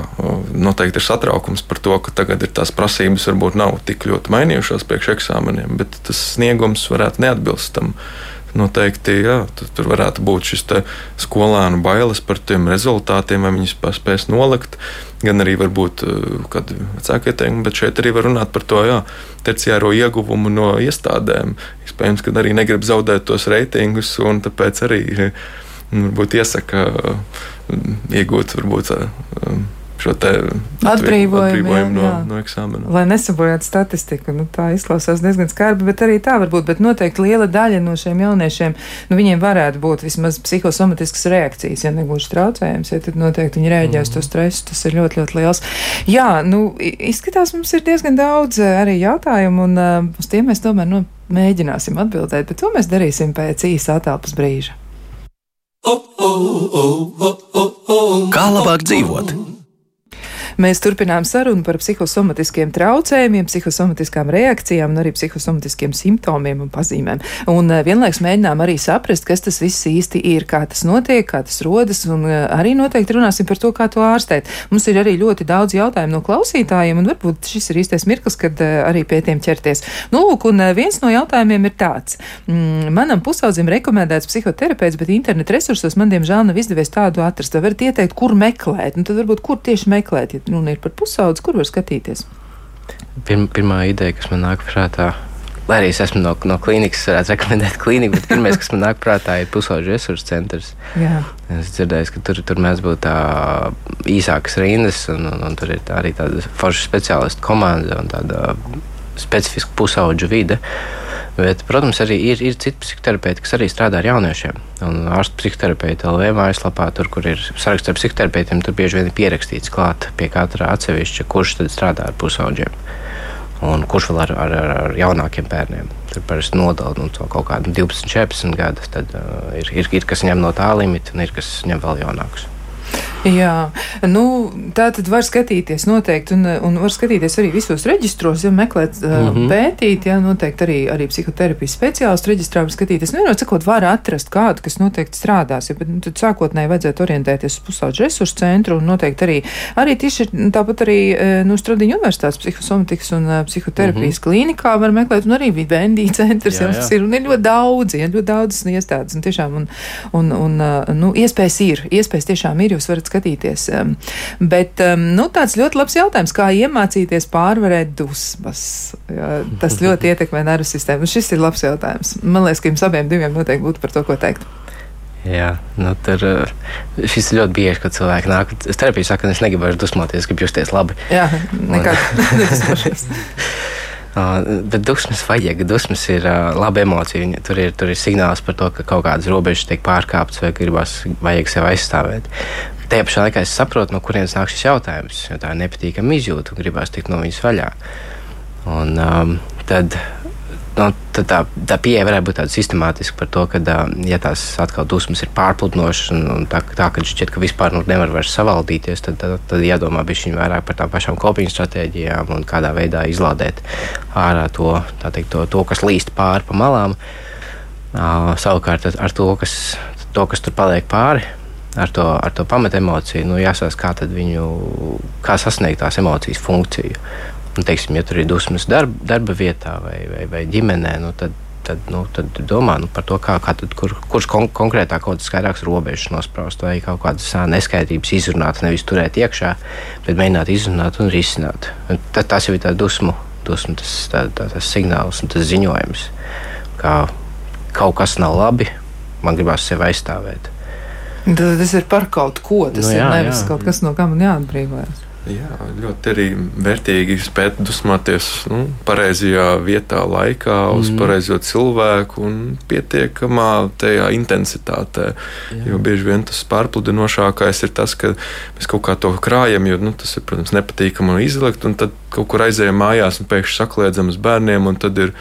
noteikti ir satraukums par to, ka tagad ir tās prasības varbūt nav tik ļoti mainījušās priekš eksāmeniem, bet tas sniegums varētu neatbilst tam noteikti jā, tur varētu būt šis skolēnu bailes par tiem rezultātiem, vai viņus spēs nolikt. Gan arī varbūt eh, kādi vecāki ieteikumi, bet šeit arī var runāt par to jā, terciāro ieguvumu no iestādēm. Iespējams, ka arī negrib zaudēt tos reitingus, un tāpēc arī varbūt iesaka eh, iegūt varbūt eh, šo atbrīvojumu, atbrīvojumu no, jā. no eksāmena. Lai nesabojātu statistiku. Nu, tā izklausās diezgan skarbi, bet arī tā var būt. Bet noteikti liela daļa no šiem jauniešiem, nu, viņiem varētu būt vismaz psihosomatiskas reakcijas, ja negluži traucējums, ja tad noteikti viņi rēģē uz mm. to stresu. Tas ir ļoti, ļoti liels. Jā, nu, izskatās, mums ir diezgan daudz eh, arī jautājumu, un uh, uz tiem mēs tomēr nu, mēģināsim atbildēt, bet to mēs darīsim pēc īsa atelpas brīža. Kā labāk dzīvot? Mēs turpinām sarunu par psihosomatiskiem traucējumiem, psihosomatiskām reakcijām un arī psihosomatiskiem simptomiem un pazīmēm. Un eh, vienlaiks mēģinām arī saprast, kas tas viss īsti ir, kā tas notiek, kā tas rodas, un eh, arī noteikti runāsim par to, kā to ārstēt. Mums ir arī ļoti daudz jautājumu no klausītājiem, un varbūt šis ir īstais mirklis, kad eh, arī pie tiem ķerties. Nu, lūk, un viens no jautājumiem ir tāds. Mm, manam pusaudzim rekomendēts psihoterapeits, bet internet resursos man diemžēl nav izdevies tādu atrast. Vai varat ieteikt, kur meklēt? Nu, tad varbūt kur tieši meklēt, ja runa ir par pusaudzi, kur var skatīties? Pirm, pirmā ideja, kas man nāk prātā, lai arī es esmu no, no klīnikas, varētu rekomendēt klīniku, bet pirmais, kas man nāk prātā, ir pusauģu resursu centrs. Jā. Es dzirdēju, ka tur, tur mēs būtu īsākas rindas, un, un, un tur ir tā arī tāda forša speciālistu komanda un tāda specifiska pusauģu vide. Bet, protams, arī ir, ir citi psihoterapeiti, kas arī strādā ar jauniešiem. Un ārstu psihoterapeita LV mājaslapā, tur, kur ir saraksts ar psihoterapeitiem, tur bieži vien ir pierakstīts klāt pie katra atsevišķa, kurš tad strādā ar pusauģiem. Un kurš vēl ar, ar, ar, ar jaunākiem bērniem? Tur parasti nodala nu, kaut kādu 12, 14 gadus. Tad uh, ir, ir, ir kas ņem no tā limita, un ir kas ņem vēl jaunākus. Jā, nu, tā tad var skatīties noteikti, un, un var skatīties arī visos reģistros, ja meklēt, mm -hmm. pētīt, ja noteikti arī, arī psihoterapijas speciālistu reģistrā var skatīties. Nu, sakot, var atrast kādu, kas noteikti strādās, ja, bet nu, tad sākotnēji vajadzētu orientēties uz pusauģu resursu centru, un noteikti arī, arī tieši tāpat arī, nu, Stradiņu universitātes psihosomatikas un psihoterapijas mm -hmm. klīnikā var meklēt, un arī Vivendi centrs, jā, jā. Jā, ir, un ir ļoti daudz, ja, ļoti daudz iestādes, un tiešām, un, un, un, nu, iespējas ir, iespējas tiešām ir, jūs varat skatīties. Bet nu, tāds ļoti labs jautājums, kā iemācīties pārvarēt dusmas. Tas ļoti ietekmē nervu sistēmu. Un šis ir labs jautājums. Man liekas, ka jums abiem diviem noteikti būtu par to, ko teikt. Jā, nu, tur šis ir ļoti bieži, kad cilvēki nāk uz terapiju, saka, ka es negribu vairs dusmoties, gribu justies labi. Jā, nekādā nedusmošos. Uh, bet dusmas vajag. Dusmas ir uh, laba emocija. Tur ir, tur ir signāls par to, ka kaut kādas robežas tiek pārkāptas vai gribas, vajag sevi aizstāvēt. Tajā pašā laikā es saprotu, no kurienes nāk šis jautājums. Tā ir nepatīkama izjūta un gribās tikt no viņas vaļā. Un, um, tad nu, tā, tā pieeja varētu būt tāda sistemātiska par to, ka, ja tās atkal dusmas ir pārpludinošas un, un tā, tā ka šķiet, ka vispār nu, nevar vairs savaldīties, tad, tad, tad jādomā bišķiņ vairāk par tām pašām kopiņu stratēģijām un kādā veidā izlādēt ārā to, teikt, to, to kas līst pāri pa malām. Uh, savukārt ar to kas, to, kas tur paliek pāri, ar to, ar to pamat emociju, nu, jāsaka, kā, viņu, kā sasniegt tās emocijas funkciju. Nu, teiksim, ja tur ir dusmas darba, darba vietā vai, vai, vai ģimenē, nu, tad, tad, nu, tad domā nu, par to, kā, kā tad, kur, kurš kon konkrētāk kaut kādas skaidrākas robežas nospraust vai kaut kādas neskaidrības izrunāt, nevis turēt iekšā, bet mēģināt izrunāt un risināt. Un tad, tas jau ir tāds dusmu, dusmu tas, tā, tā, tas signāls un tas ziņojums, ka kaut kas nav labi, man gribās sevi aizstāvēt. Tas ir par kaut ko. Tas nu, jā, ir nevis jā. kaut kas, no kā man jāatbrīvojas. Jā, ļoti arī vērtīgi spēt dusmoties nu, pareizajā vietā, laikā, uz mm. pareizo cilvēku un pietiekamā tajā intensitātē. Jā. Jo bieži vien tas pārpludinošākais ir tas, ka mēs kaut kā to krājam, jo nu, tas ir, protams, nepatīkami un izlikt, un tad kaut kur aizējām mājās un pēkšņi saklēdzam uz bērniem, un tad ir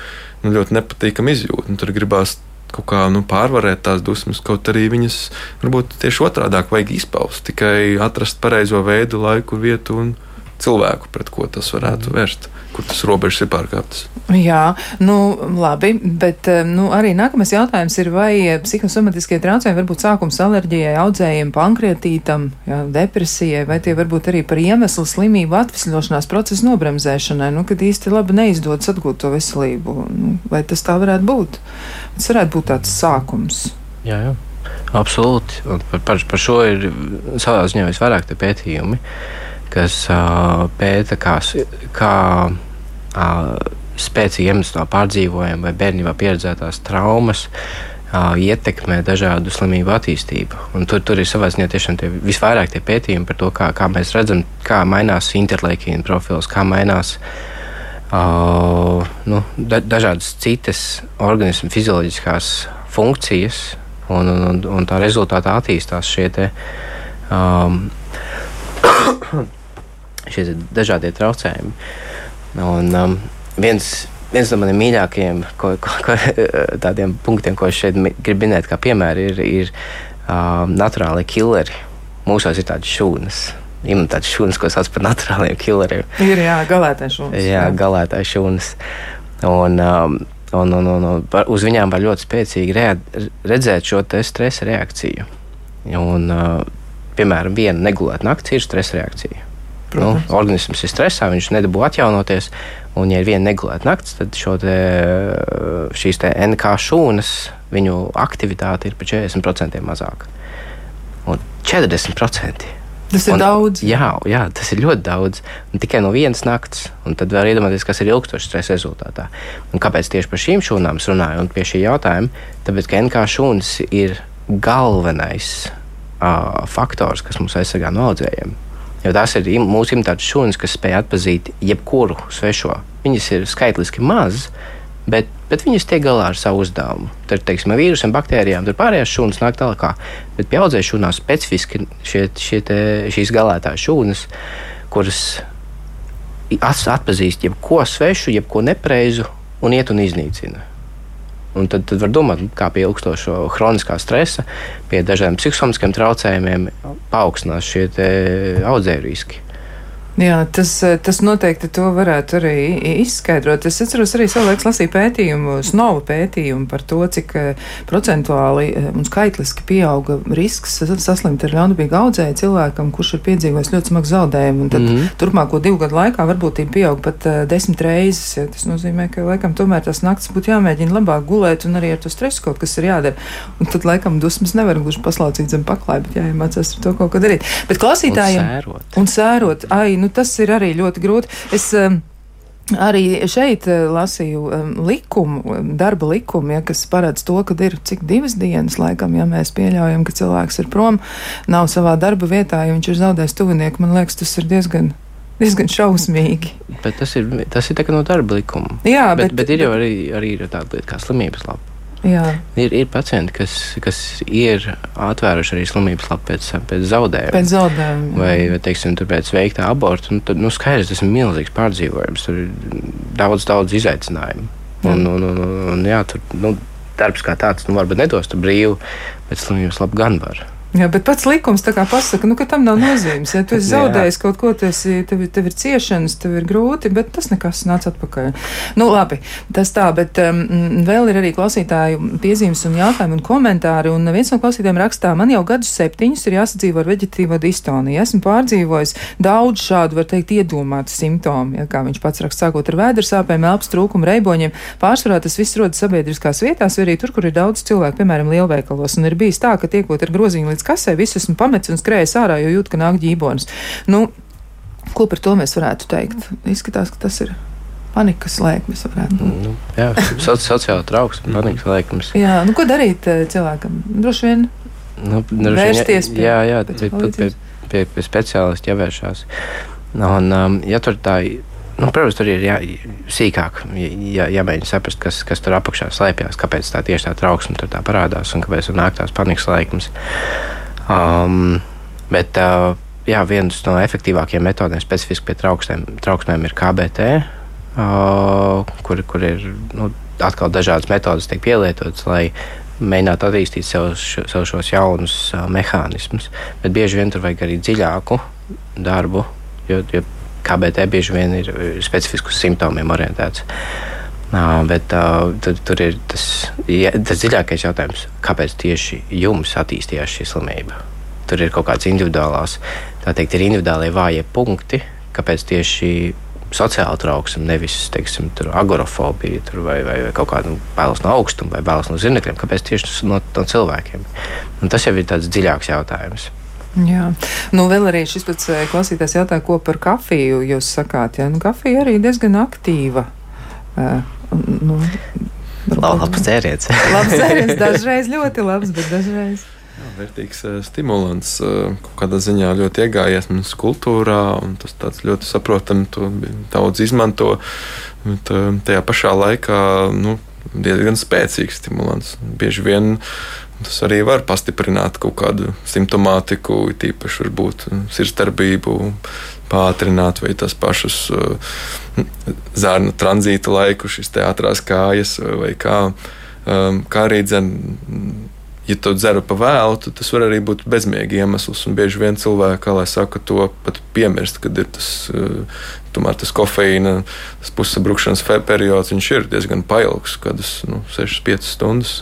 nu, ļoti nepatīkami izjūta. Tad gribās kaut kā nu, pārvarēt tās dusmas, kaut arī viņas varbūt tieši otrādi vajag izpaust, tikai atrast pareizo veidu, laiku, vietu un cilvēku, pret ko tas varētu vērst, kur tas robežas ir pārkāptas. Jā, nu labi, bet eh, nu, arī nākamais jautājums ir, vai psihosomatiskie traucējumi var būt sākums alerģijai, audzējiem, pankreatītam, jā, depresijai, vai tie var būt arī par iemeslu slimību atvesļošanās procesu nobremzēšanai, nu, kad īsti labi neizdodas atgūt to veselību, nu, vai tas tā varētu būt? Tas varētu būt tāds sākums. Jā, jā. Absolūti. Un par, par, par šo ir savā ziņā visvairāk pētījumi. Uh, kas pēta, kā, kā spēcīgi emocionāli pārdzīvojumi vai bērnībā pieredzētās traumas ietekmē dažādu slimību attīstību. Un tur, tur ir savā ziņā tiešām tie visvairāk tie pētījumi par to, kā, kā mēs redzam, kā mainās interleikīna profils, kā mainās. Uh, nu, da, dažādas citas organismu fizioloģiskās funkcijas, un, un, un, un tā rezultātā attīstās šie te, um, šie dažādie traucējumi. Un, um, viens, viens no maniem mīļākajiem ko, ko, ko, tādiem punktiem, ko es šeit gribu minēt, kā piemēra, ir, ir um, naturāli killeri. Mūsos ir tādas šūnas. Ir tādas šūnas, ko sauc par naturāliem killeriem. Ir jā, galētājas šūnas. Jā, jā. galētājas šūnas. Un, um, un, un, un, un uz viņām var ļoti spēcīgi rea redzēt šo stresa reakciju. Un, uh, piemēram, viena negulēta naktis ir stresa reakcija. Nu, organisms ir stresā, viņš nedabū atjaunoties. Un, ja ir viena negulēta naktis, tad te, šīs te NK šūnas, viņu aktivitāte ir par 40% mazāka. Un 40%. Tas ir un, daudz. Jā, jā, tas ir ļoti daudz. Un tikai no vienas nakts. Un tad var iedomāties, kas ir ilgstošs stresa rezultātā. Un kāpēc tieši par šīm šūnām es runāju un pie šī jautājuma? Tāpēc, ka NK šūnas ir galvenais uh, faktors, kas mums aizsargā no audzējiem. Jo tās ir mūsu imitācijas šūnas, kas spēj atpazīt jebkuru svešo. Viņas ir skaitliski mazas, bet, bet viņas tiek galā ar savu uzdevumu. Tur, teiksim, ar vīrusiem, baktērijām, tur pārējās šūnas nāk tālāk. Bet pie audzēšanas šūnām specifiski šie, šie te, šīs galētās šūnas, kuras atpazīst jebko svešu, jebko nepreizu un iet un iznīcina. Un tad, tad var domāt, kā pie ilgstošo kroniskā stresa, pie dažādiem psihosomiskiem traucējumiem paaugstinās šie audzēju riski. Jā, tas, tas noteikti to varētu arī izskaidrot. Es atceros arī savulaik lasīju pētījumu, snovu pētījumu par to, cik eh, procentuāli eh, un skaitliski pieauga risks saslimt ar ļaunprātīgu audzēju cilvēkam, kurš ir piedzīvojis ļoti smagu zaudējumu. Tad mm -hmm. turpmāko divu gadu laikā varbūtība pieaug pat uh, desmit reizes. Ja. Tas nozīmē, ka laikam tomēr tās naktis būtu jāmēģina labāk gulēt un arī ar to stresu kaut kas ir jādara. Un tad laikam dusmas nevar gluži paslaucīt zem paklāja, bet jāiemācās to kaut ko darīt. Bet klausītājiem un sērot. Un sērot ai, nu, nu, tas ir arī ļoti grūti. Es, um, Arī šeit uh, lasīju um, likumu, um, darba likumu, ja, kas paredz to, ka ir cik divas dienas laikam, ja mēs pieļaujam, ka cilvēks ir prom, nav savā darba vietā, ja viņš ir zaudējis tuvinieku. Man liekas, tas ir diezgan diezgan šausmīgi. Bet tas ir, tas ir no darba likuma. Jā, bet, bet, bet ir jau arī, arī tāda lieta kā slimības lapa. Jā. Ir, ir pacienti, kas, kas ir atvēruši arī slimības lapu pēc, pēc zaudējuma. Pēc zaudējuma. Vai, vai teiksim, pēc veiktā aborta. Nu, tad, nu, skaidrs, tas ir milzīgs pārdzīvojums. Tur ir daudz, daudz izaicinājumu. Un, un, un, un, un, jā, tur, nu, darbs kā tāds, nu, varbūt nedos brīvu, bet slimības labu gan var. Jā, bet pats likums tā kā pasaka, nu, ka tam nav nozīmes. Ja tu esi zaudējis kaut ko, tas tev, tev ir ciešanas, tev ir grūti, bet tas nekas nāca atpakaļ. Nu, labi, tas tā, bet um, vēl ir arī klausītāju piezīmes un jautājumi un komentāri. Un viens no klausītājiem rakstā, man jau gadus septiņus ir jāsadzīvo ar veģetīvo distoniju. Esmu pārdzīvojis daudz šādu, var teikt, iedomātu simptomu, ja, kā viņš pats raksta, sākot ar vēdersāpēm, elpas trūkumu, reiboņiem. Pārsvarā tas viss rodas sabiedriskās vietās, vai arī tur, kur ir daudz cilvēku, piemēram, lielveikalos. Un ir bijis tā, ka tiekot ar groziņu līdz kasē, visu esmu pametis un skrējis ārā, jo jūt, ka nāk ģībonis. Nu, ko par to mēs varētu teikt? Izskatās, ka tas ir panikas lēkmes. Nu, jā, soci, sociāla trauksme, panikas lēkmes. Jā, nu, ko darīt eh, cilvēkam? Droši vien nu, vērsties pie, jā, jā, pie, pie, pie, pie, pie speciālista jāvēršās. Un, um, ja tur tā Nu, protams, tur ir jā, sīkāk jā, jāmēģina saprast, kas, kas tur apakšā slēpjas, kāpēc tā tieši tā trauksme tur tā parādās un kāpēc tur nāk tās panikas laikums. Um, bet uh, jā, viens no efektīvākajiem metodēm specifiski pie trauksmēm, trauksmēm ir KBT, uh, kur, kur ir nu, atkal dažādas metodas tiek pielietotas, lai mēģinātu attīstīt sev, sev šos jaunus uh, mehānismus. Bet bieži vien tur vajag arī dziļāku darbu, jo, jo KBT bieži vien ir specifiski uz simptomiem orientēts. Uh, bet uh, tur, tur ir tas, ja, tas dziļākais jautājums, kāpēc tieši jums attīstījās šī slimība? Tur ir kaut kādas individuālās, tā teikt, ir individuālie vājie punkti, kāpēc tieši sociāla trauksme, nevis teiksim, agorafobija tur vai, vai, vai kaut kāda bailes no augstuma vai bailes no zirnekļiem. Kāpēc tieši no, no cilvēkiem? Un tas jau ir tāds dziļāks jautājums. Jā, nu vēl arī šis pats eh, klausītājs jautā, ko par kafiju jūs sakāt. Jā, nu kafija arī diezgan aktīva. Uh, nu, labs dzēriens. labs dzēriens, dažreiz ļoti labs, bet dažreiz. Jā, vērtīgs uh, stimulants, kaut kādā ziņā ļoti iegājies mums kultūrā, un tas tāds ļoti saprotami, to daudz izmanto. Bet, tajā pašā laikā nu, diezgan spēcīgs stimulants. Bieži vien Tas arī var pastiprināt kaut kādu simptomātiku, tīpaši varbūt sirdsdarbību, pātrināt vai tas pašus uh, zārnu tranzīta laiku, šīs teātrās kājas vai kā. Um, kā arī dzen, ja to dzeru pa vēlu, tad tas var arī būt bezmiega iemesls. Un bieži vien cilvēki, kā lai saka, to pat piemirst, kad ir tas, uh, tomēr tas kofeīna, tas pusabrukšanas periods, viņš ir diezgan pailgs, kādas nu, 6-5 stundas.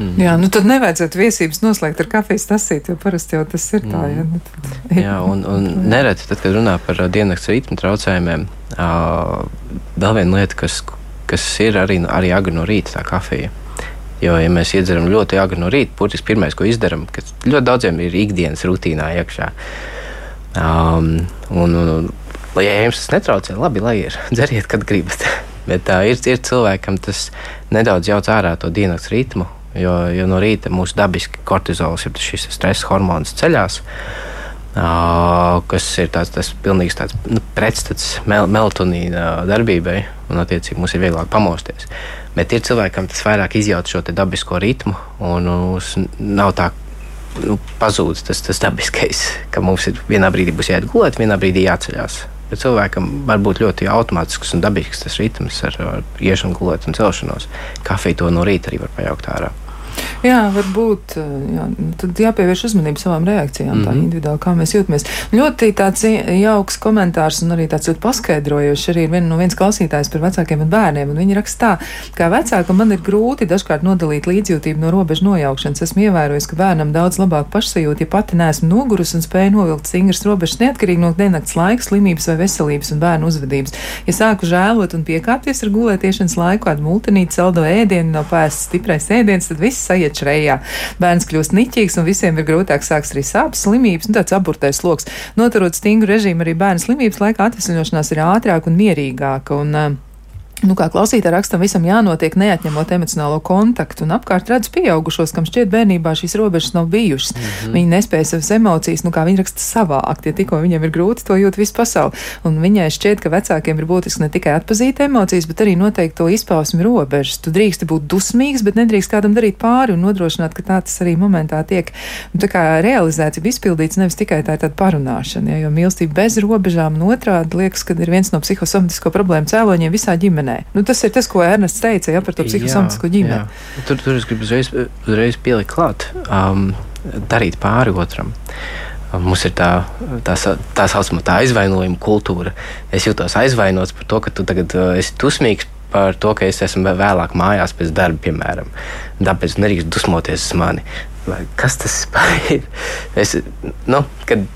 Mm. Jā, nu tad nevajadzētu viesības noslēgt ar kafijas tasīti, jo parasti jau tas ir tā. Ja? Nu, tad, jā, un, un nereti, tad, kad runā par diennakts ritmu traucējumiem, uh, vēl viena lieta, kas, kas ir arī, arī agri no rīta, tā kafija. Jo, ja mēs iedzeram ļoti agri no rīta, burtiski pirmais, ko izdarām, kas ļoti daudziem ir ikdienas rutīnā iekšā. Um, un, un, lai jums tas netraucē, labi, lai ir. Dzeriet, kad gribat. Bet uh, ir, ir cilvēkam tas nedaudz jauc ārā to dienas ritmu, Jo, jo no rīta mūsu dabiski kortizols ir šis stresa hormons ceļās. Uh, kas ir tāds, tas pilnīgs tāds, nu, pretstats mel melatonīna darbībai, un attiecīgi mums ir vieglāk pamosties. Bet ir cilvēkam tas vairāk izjūt šo dabisko ritmu, un mums nav tā nu, pazudis tas, tas dabiskais, ka mums ir vienā brīdī būs jāiet gulēt, vienā brīdī jāceļās. Bet cilvēkam var būt ļoti automātisks un dabisks tas ritms ar, ar iešanu, gulēt un celšanos. Kafiju to no rīta arī var pajaukt ārā. Jā, varbūt jā, nu, tad jāpievērš uzmanība savām reakcijām, mm -hmm. tā Mhm. individuāli, kā mēs jūtamies. Ļoti tāds jauks komentārs un arī tāds ļoti paskaidrojošs arī ir vien no viens klausītājs par vecākiem un bērniem. Un viņi raksta tā, kā vecākam man ir grūti dažkārt nodalīt līdzjūtību no robežu nojaukšanas. Esmu ievērojis, ka bērnam daudz labāk pašsajūta, ja pati neesmu nogurusi un spēju novilkt stingras robežas neatkarīgi no diennakts laika, slimības vai veselības un bērnu uzvedības. Ja sāku žēlot un piekāpties ar gulētiešanas laiku, kādu multinīti, saldo ēdienu, nav pēsts stiprais ēdiens, tad viss sajiet šreijā. Bērns kļūst niķīgs un visiem ir grūtāk sāks arī sāpes, slimības un tāds aburtais sloks. Noturot stingru režīmu arī bērnu slimības laikā atvesļošanās ir ātrāka un mierīgāka. Un, uh, Nu, kā klausītāja rakstam, visam jānotiek neatņemot emocionālo kontaktu, un apkārt redz pieaugušos, kam šķiet bērnībā šīs robežas nav bijušas. Mm -hmm. Viņi nespēja savas emocijas, nu, kā viņi raksta, savākt, ja tikko viņiem ir grūti, to jūt visu pasauli. Un viņai šķiet, ka vecākiem ir būtiski ne tikai atpazīt emocijas, bet arī noteikt to izpausmi robežas. Tu drīksti būt dusmīgs, bet nedrīkst kādam darīt pāri un nodrošināt, ka tā tas arī momentā tiek nu, realizēts, ir izpildīts, nevis tikai tā tāda parunāšana. Ja, jo mīlestība bez robežām un otrādi liekas, ka ir viens no psihosomatisko problēmu cēloņiem visā ģimenē ģimenē. Nu, tas ir tas, ko Ernests teica ja, par to psihosomatisko ģimeni. Jā. Tur, tur es gribu uzreiz, uzreiz pielikt klāt, um, darīt pāri otram. Mums ir tā, tā, tā saucamā tā aizvainojuma kultūra. Es jūtos aizvainots par to, ka tu tagad uh, esi dusmīgs par to, ka es esmu vēlāk mājās pēc darba, piemēram. Tāpēc nedrīkst dusmoties uz mani. Vai kas tas ir? Es, nu, kad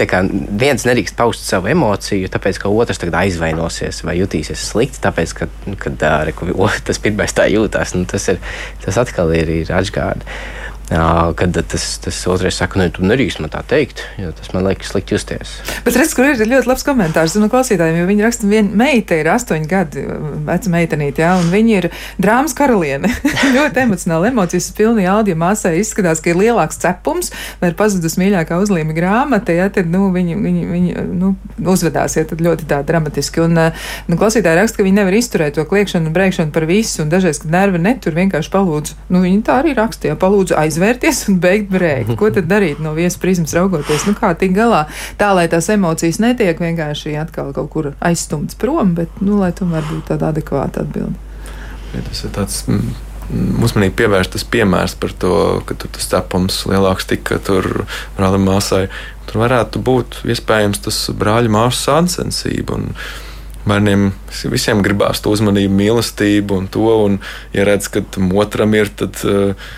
kā, viens nedrīkst paust savu emociju, tāpēc ka otrs aizvainosies vai jutīsies slikti, tāpēc ka, kad, re, tas pirmais tā jūtas. Nu, tas, ir, tas atkal ir, ir atgādājums. Kad tas, tas otrais saka, nu, tu nedrīkst man tā teikt, jo tas man liekas slikti justies. Bet redz, kur ir ļoti labs komentārs no klausītājiem, jo viņi raksta, viena meita ir astoņu gadu veca meitenīte, jā, un viņa ir drāmas karaliene. ļoti emocionāli, emocijas pilni audio māsai izskatās, ka ir lielāks cepums, vai ir pazudus mīļākā uzlīme grāmata, ja tad, nu, viņi, viņi, viņi nu, uzvedās, ja tad ļoti tā dramatiski. Un, nu, klausītāji raksta, ka viņi nevar izturēt to kliekšanu un brēkšanu par visu, un dažreiz, kad nervi netur, vienkārši palūdzu, nu, viņi tā arī rakstīja, palūdzu aizvērt izvērties un beigt brēkt. Ko tad darīt no viesas prizmas raugoties? Nu, kā tikt galā tā, lai tās emocijas netiek vienkārši atkal kaut kur aizstumtas prom, bet, nu, lai tomēr būtu tāda adekvāta atbilde. Ja tas ir tāds uzmanīgi pievērstas piemērs par to, ka tur tas cepums lielāks tika tur brālim māsai. Tur varētu būt iespējams tas brāļa māsas sāncensība. Un, Bērniem visiem gribās to uzmanību, mīlestību un to, un, ja redz, ka tam otram ir, tad uh,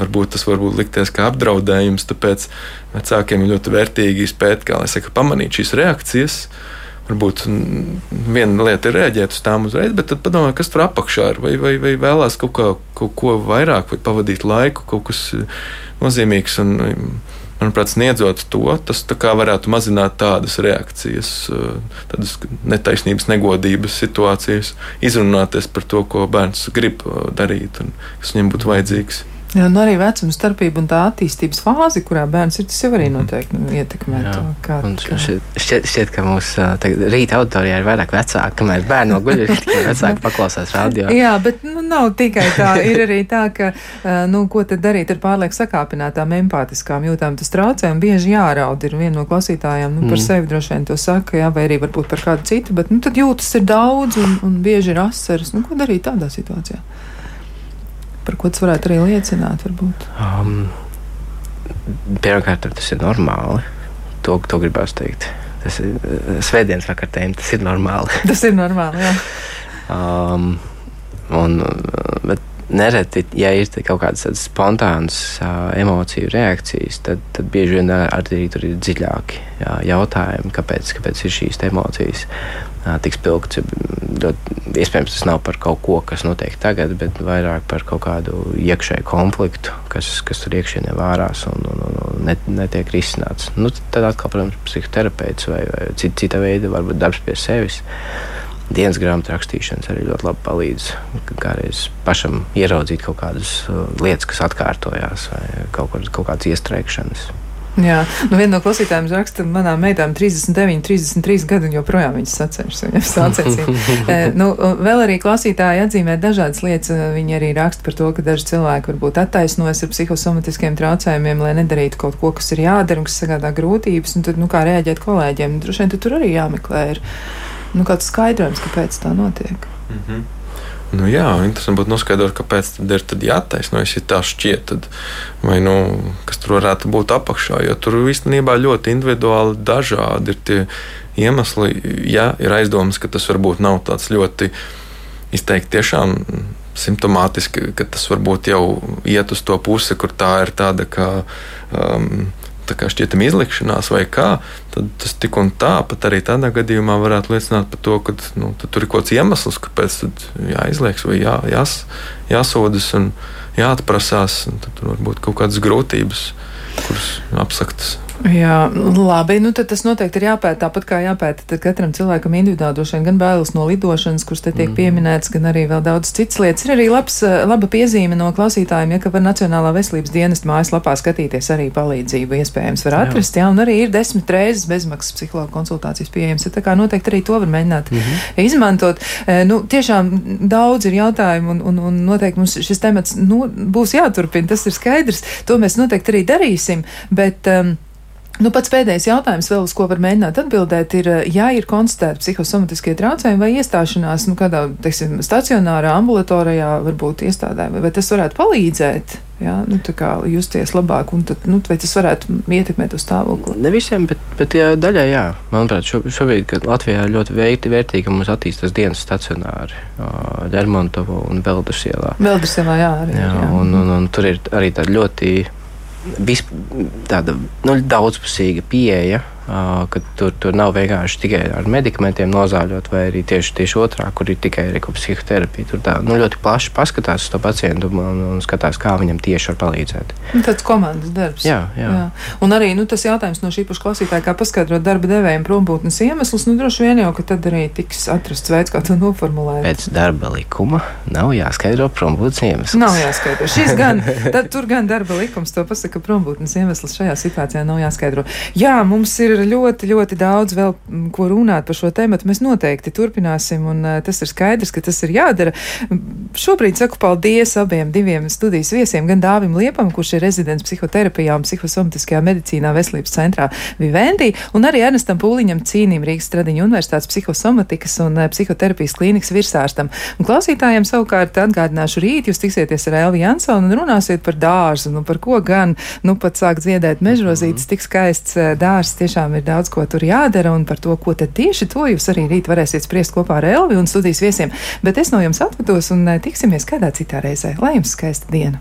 varbūt tas var likties kā apdraudējums. Tāpēc vecākiem ir ļoti vērtīgi spēt, kā lai saka, pamanīt šīs reakcijas. Varbūt viena lieta ir rēģēt uz tām uzreiz, bet tad padomā, kas tur apakšā ir. Vai, vai, vai vēlās kaut, kā, kaut ko vairāk, vai pavadīt laiku, kaut kas nozīmīgs. Un, manuprāt, sniedzot to, tas varētu mazināt tādas reakcijas, tādas netaisnības, negodības situācijas, izrunāties par to, ko bērns grib darīt un kas viņam būtu vajadzīgs. Jā, nu arī vecuma starpība un tā attīstības fāze, kurā bērns ir, tas jau arī noteikti nu, ietekmē Jā. to. Kā, kā... Šķiet, šķiet, ka mūsu rīta auditorijā ir vairāk vecāki, kamēr bērni no guļ, ir tikai vecāki paklausās radio. Jā, bet nu, nav tikai tā. Ir arī tā, ka, nu, ko tad darīt ar pārlieku sakāpinātām empātiskām jūtām. Tas traucē un bieži jāraud. Ir viena no klausītājām, nu, par mm. sevi droši vien to saka, jā, vai arī varbūt par kādu citu, bet, nu, tad jūtas ir daudz un, un bieži ir asaras. Nu, ko darīt tādā situācijā? Par ko tas varētu arī liecināt? Varbūt? Um, Pirmkārt, tas ir normāli. To, to gribētu teikt. Tas ir svētdienas vakarā, tas ir normāli. tas ir normāli. Jā. Um, un, bet nereti, ja ir kaut kādas spontānas uh, emociju reakcijas, tad, tad bieži vien arī tur ir dziļāki jā, jautājumi, kāpēc, kāpēc ir šīs emocijas uh, tik spilgts. Iespējams, tas nav par kaut ko, kas notiek tagad, bet vairāk par kaut kādu iekšēju konfliktu, kas, kas tur iekšienē vārās un, un, un, un net, netiek risināts. Nu, tad atkal, protams, psihoterapeits vai, vai cita, cita veida, varbūt darbs pie sevis dienas grāmatu rakstīšanas arī ļoti labi palīdz. Kādreiz pašam ieraudzīt kaut kādas uh, lietas, kas atkārtojās, vai kaut, kaut kādas iestrēgšanas. Jā, nu viena no klausītājiem raksta, manām meitām 39, 33 gadi un joprojām viņas sacenšas, viņas sacensīja. nu, vēl arī klausītāji atzīmē dažādas lietas. Viņi arī raksta par to, ka daži cilvēki varbūt attaisnojas ar psihosomatiskiem traucējumiem, lai nedarītu kaut ko, kas ir jādara un kas sagādā grūtības. Un tad, nu, kā reaģēt kolēģiem, droši vien tur arī jāmeklē ir, nu, kāds skaidrojums, kāpēc tā notiek. Mm -hmm. Nu, jā, interesanti būtu noskaidrot, kāpēc tad ir tad jātaisnojas, ja tā šķiet, tad, vai nu, kas tur varētu būt apakšā. Jo tur īstenībā ļoti individuāli dažādi ir tie iemesli. Ja ir aizdomas, ka tas varbūt nav tāds ļoti izteikti tiešām simptomātiski, ka tas varbūt jau iet uz to pusi, kur tā ir tāda kā. Um, šķietama izlikšanās vai kā, tad tas tik un tā, pat arī tādā gadījumā varētu liecināt par to, ka nu, tur ir kaut kāds iemesls, kāpēc jāizlieks vai jā, jās, jāsodas un jāatprasās. Un tad tur var būt kaut kādas grūtības, kuras apsaktas. Jā, labi. Nu, tad tas noteikti ir jāpēta. Tāpat kā jāpēta katram cilvēkam individuāli, droši vien gan bailes no lidošanas, kuras te tiek mm. pieminētas, gan arī vēl daudz citas lietas. Ir arī labs, eh, laba piezīme no klausītājiem, ja ka var Nacionālā veselības dienesta mājaslapā skatīties arī palīdzību. Iespējams, var atrast, jā, jā un arī ir desmit reizes bezmaksas psihologa konsultācijas pieejams. Ja, tā kā noteikti arī to var mēģināt mm -hmm. izmantot. E, nu, tiešām daudz ir jautājumu, un, un, un noteikti mums šis temats nu, būs jāturpina. Tas ir skaidrs. To mēs noteikti arī darīsim. Bet, um, Nu, pats pēdējais jautājums, vēl, uz ko var mēģināt atbildēt, ir, ja ir konstatēti psihosomatiskie traucējumi vai iestāšanās nu, kādā teiksim, stacionārā, ambulatorijā, varbūt iestādē, vai, tas varētu palīdzēt? Jā, nu, tā kā justies labāk, un tad, nu, vai tas varētu ietekmēt uz stāvokli? Ne visiem, bet, bet jā, daļai jā. Manuprāt, šo, šobrīd Latvijā ir ļoti vērtīgi, vērtīgi ka mums attīstās dienas stacionāri Lermontovo un Veldas ielā. Veldas ielā, jā, arī. Jā, jā. Un, un, un tur ir arī tāda ļoti vis, tāda nu, daudzpusīga pieeja ka tur, tur nav vienkārši tikai ar medikamentiem nozāļot, vai arī tieši, tieši otrā, kur ir tikai psihoterapija. Tur tā, nu, ļoti plaši paskatās uz to pacientu un, un skatās, kā viņam tieši var palīdzēt. Nu, tāds komandas darbs. Jā, jā. jā. Un arī nu, tas jautājums no šī paša klausītāja, kā paskaidrot darba devējiem prombūtnes iemeslus, nu, droši vien jau, ka tad arī tiks atrasts veids, kā to noformulēt. Pēc darba likuma nav jāskaidro prombūtnes iemesls. Nav jāskaidro. Šis gan, tad, tur gan darba likums to pasaka, ka prombūtnes iemesls šajā situācijā nav jāskaidro. Jā, mums ir ir ļoti, ļoti daudz vēl ko runāt par šo tēmu. Mēs noteikti turpināsim, un uh, tas ir skaidrs, ka tas ir jādara. Šobrīd saku paldies abiem diviem studijas viesiem, gan Dāvim Liepam, kurš ir rezidents psihoterapijā un psihosomatiskajā medicīnā veselības centrā Vivendī, un arī Ernestam Pūliņam Cīnim Rīgas Stradiņu universitātes psihosomatikas un uh, psihoterapijas klīnikas virsārstam. Un klausītājiem savukārt atgādināšu rīt, jūs tiksieties ar Elvi Jansonu un runāsiet par dārzu, nu par ko gan, nu pat sāk dziedēt mežrozītes, tik skaists uh, dārzs tiešām tiešām ir daudz ko tur jādara, un par to, ko tad tieši to jūs arī rīt varēsiet spriest kopā ar Elvi un studijas viesiem. Bet es no jums atvados un eh, tiksimies kādā citā reizē. Lai jums skaista diena!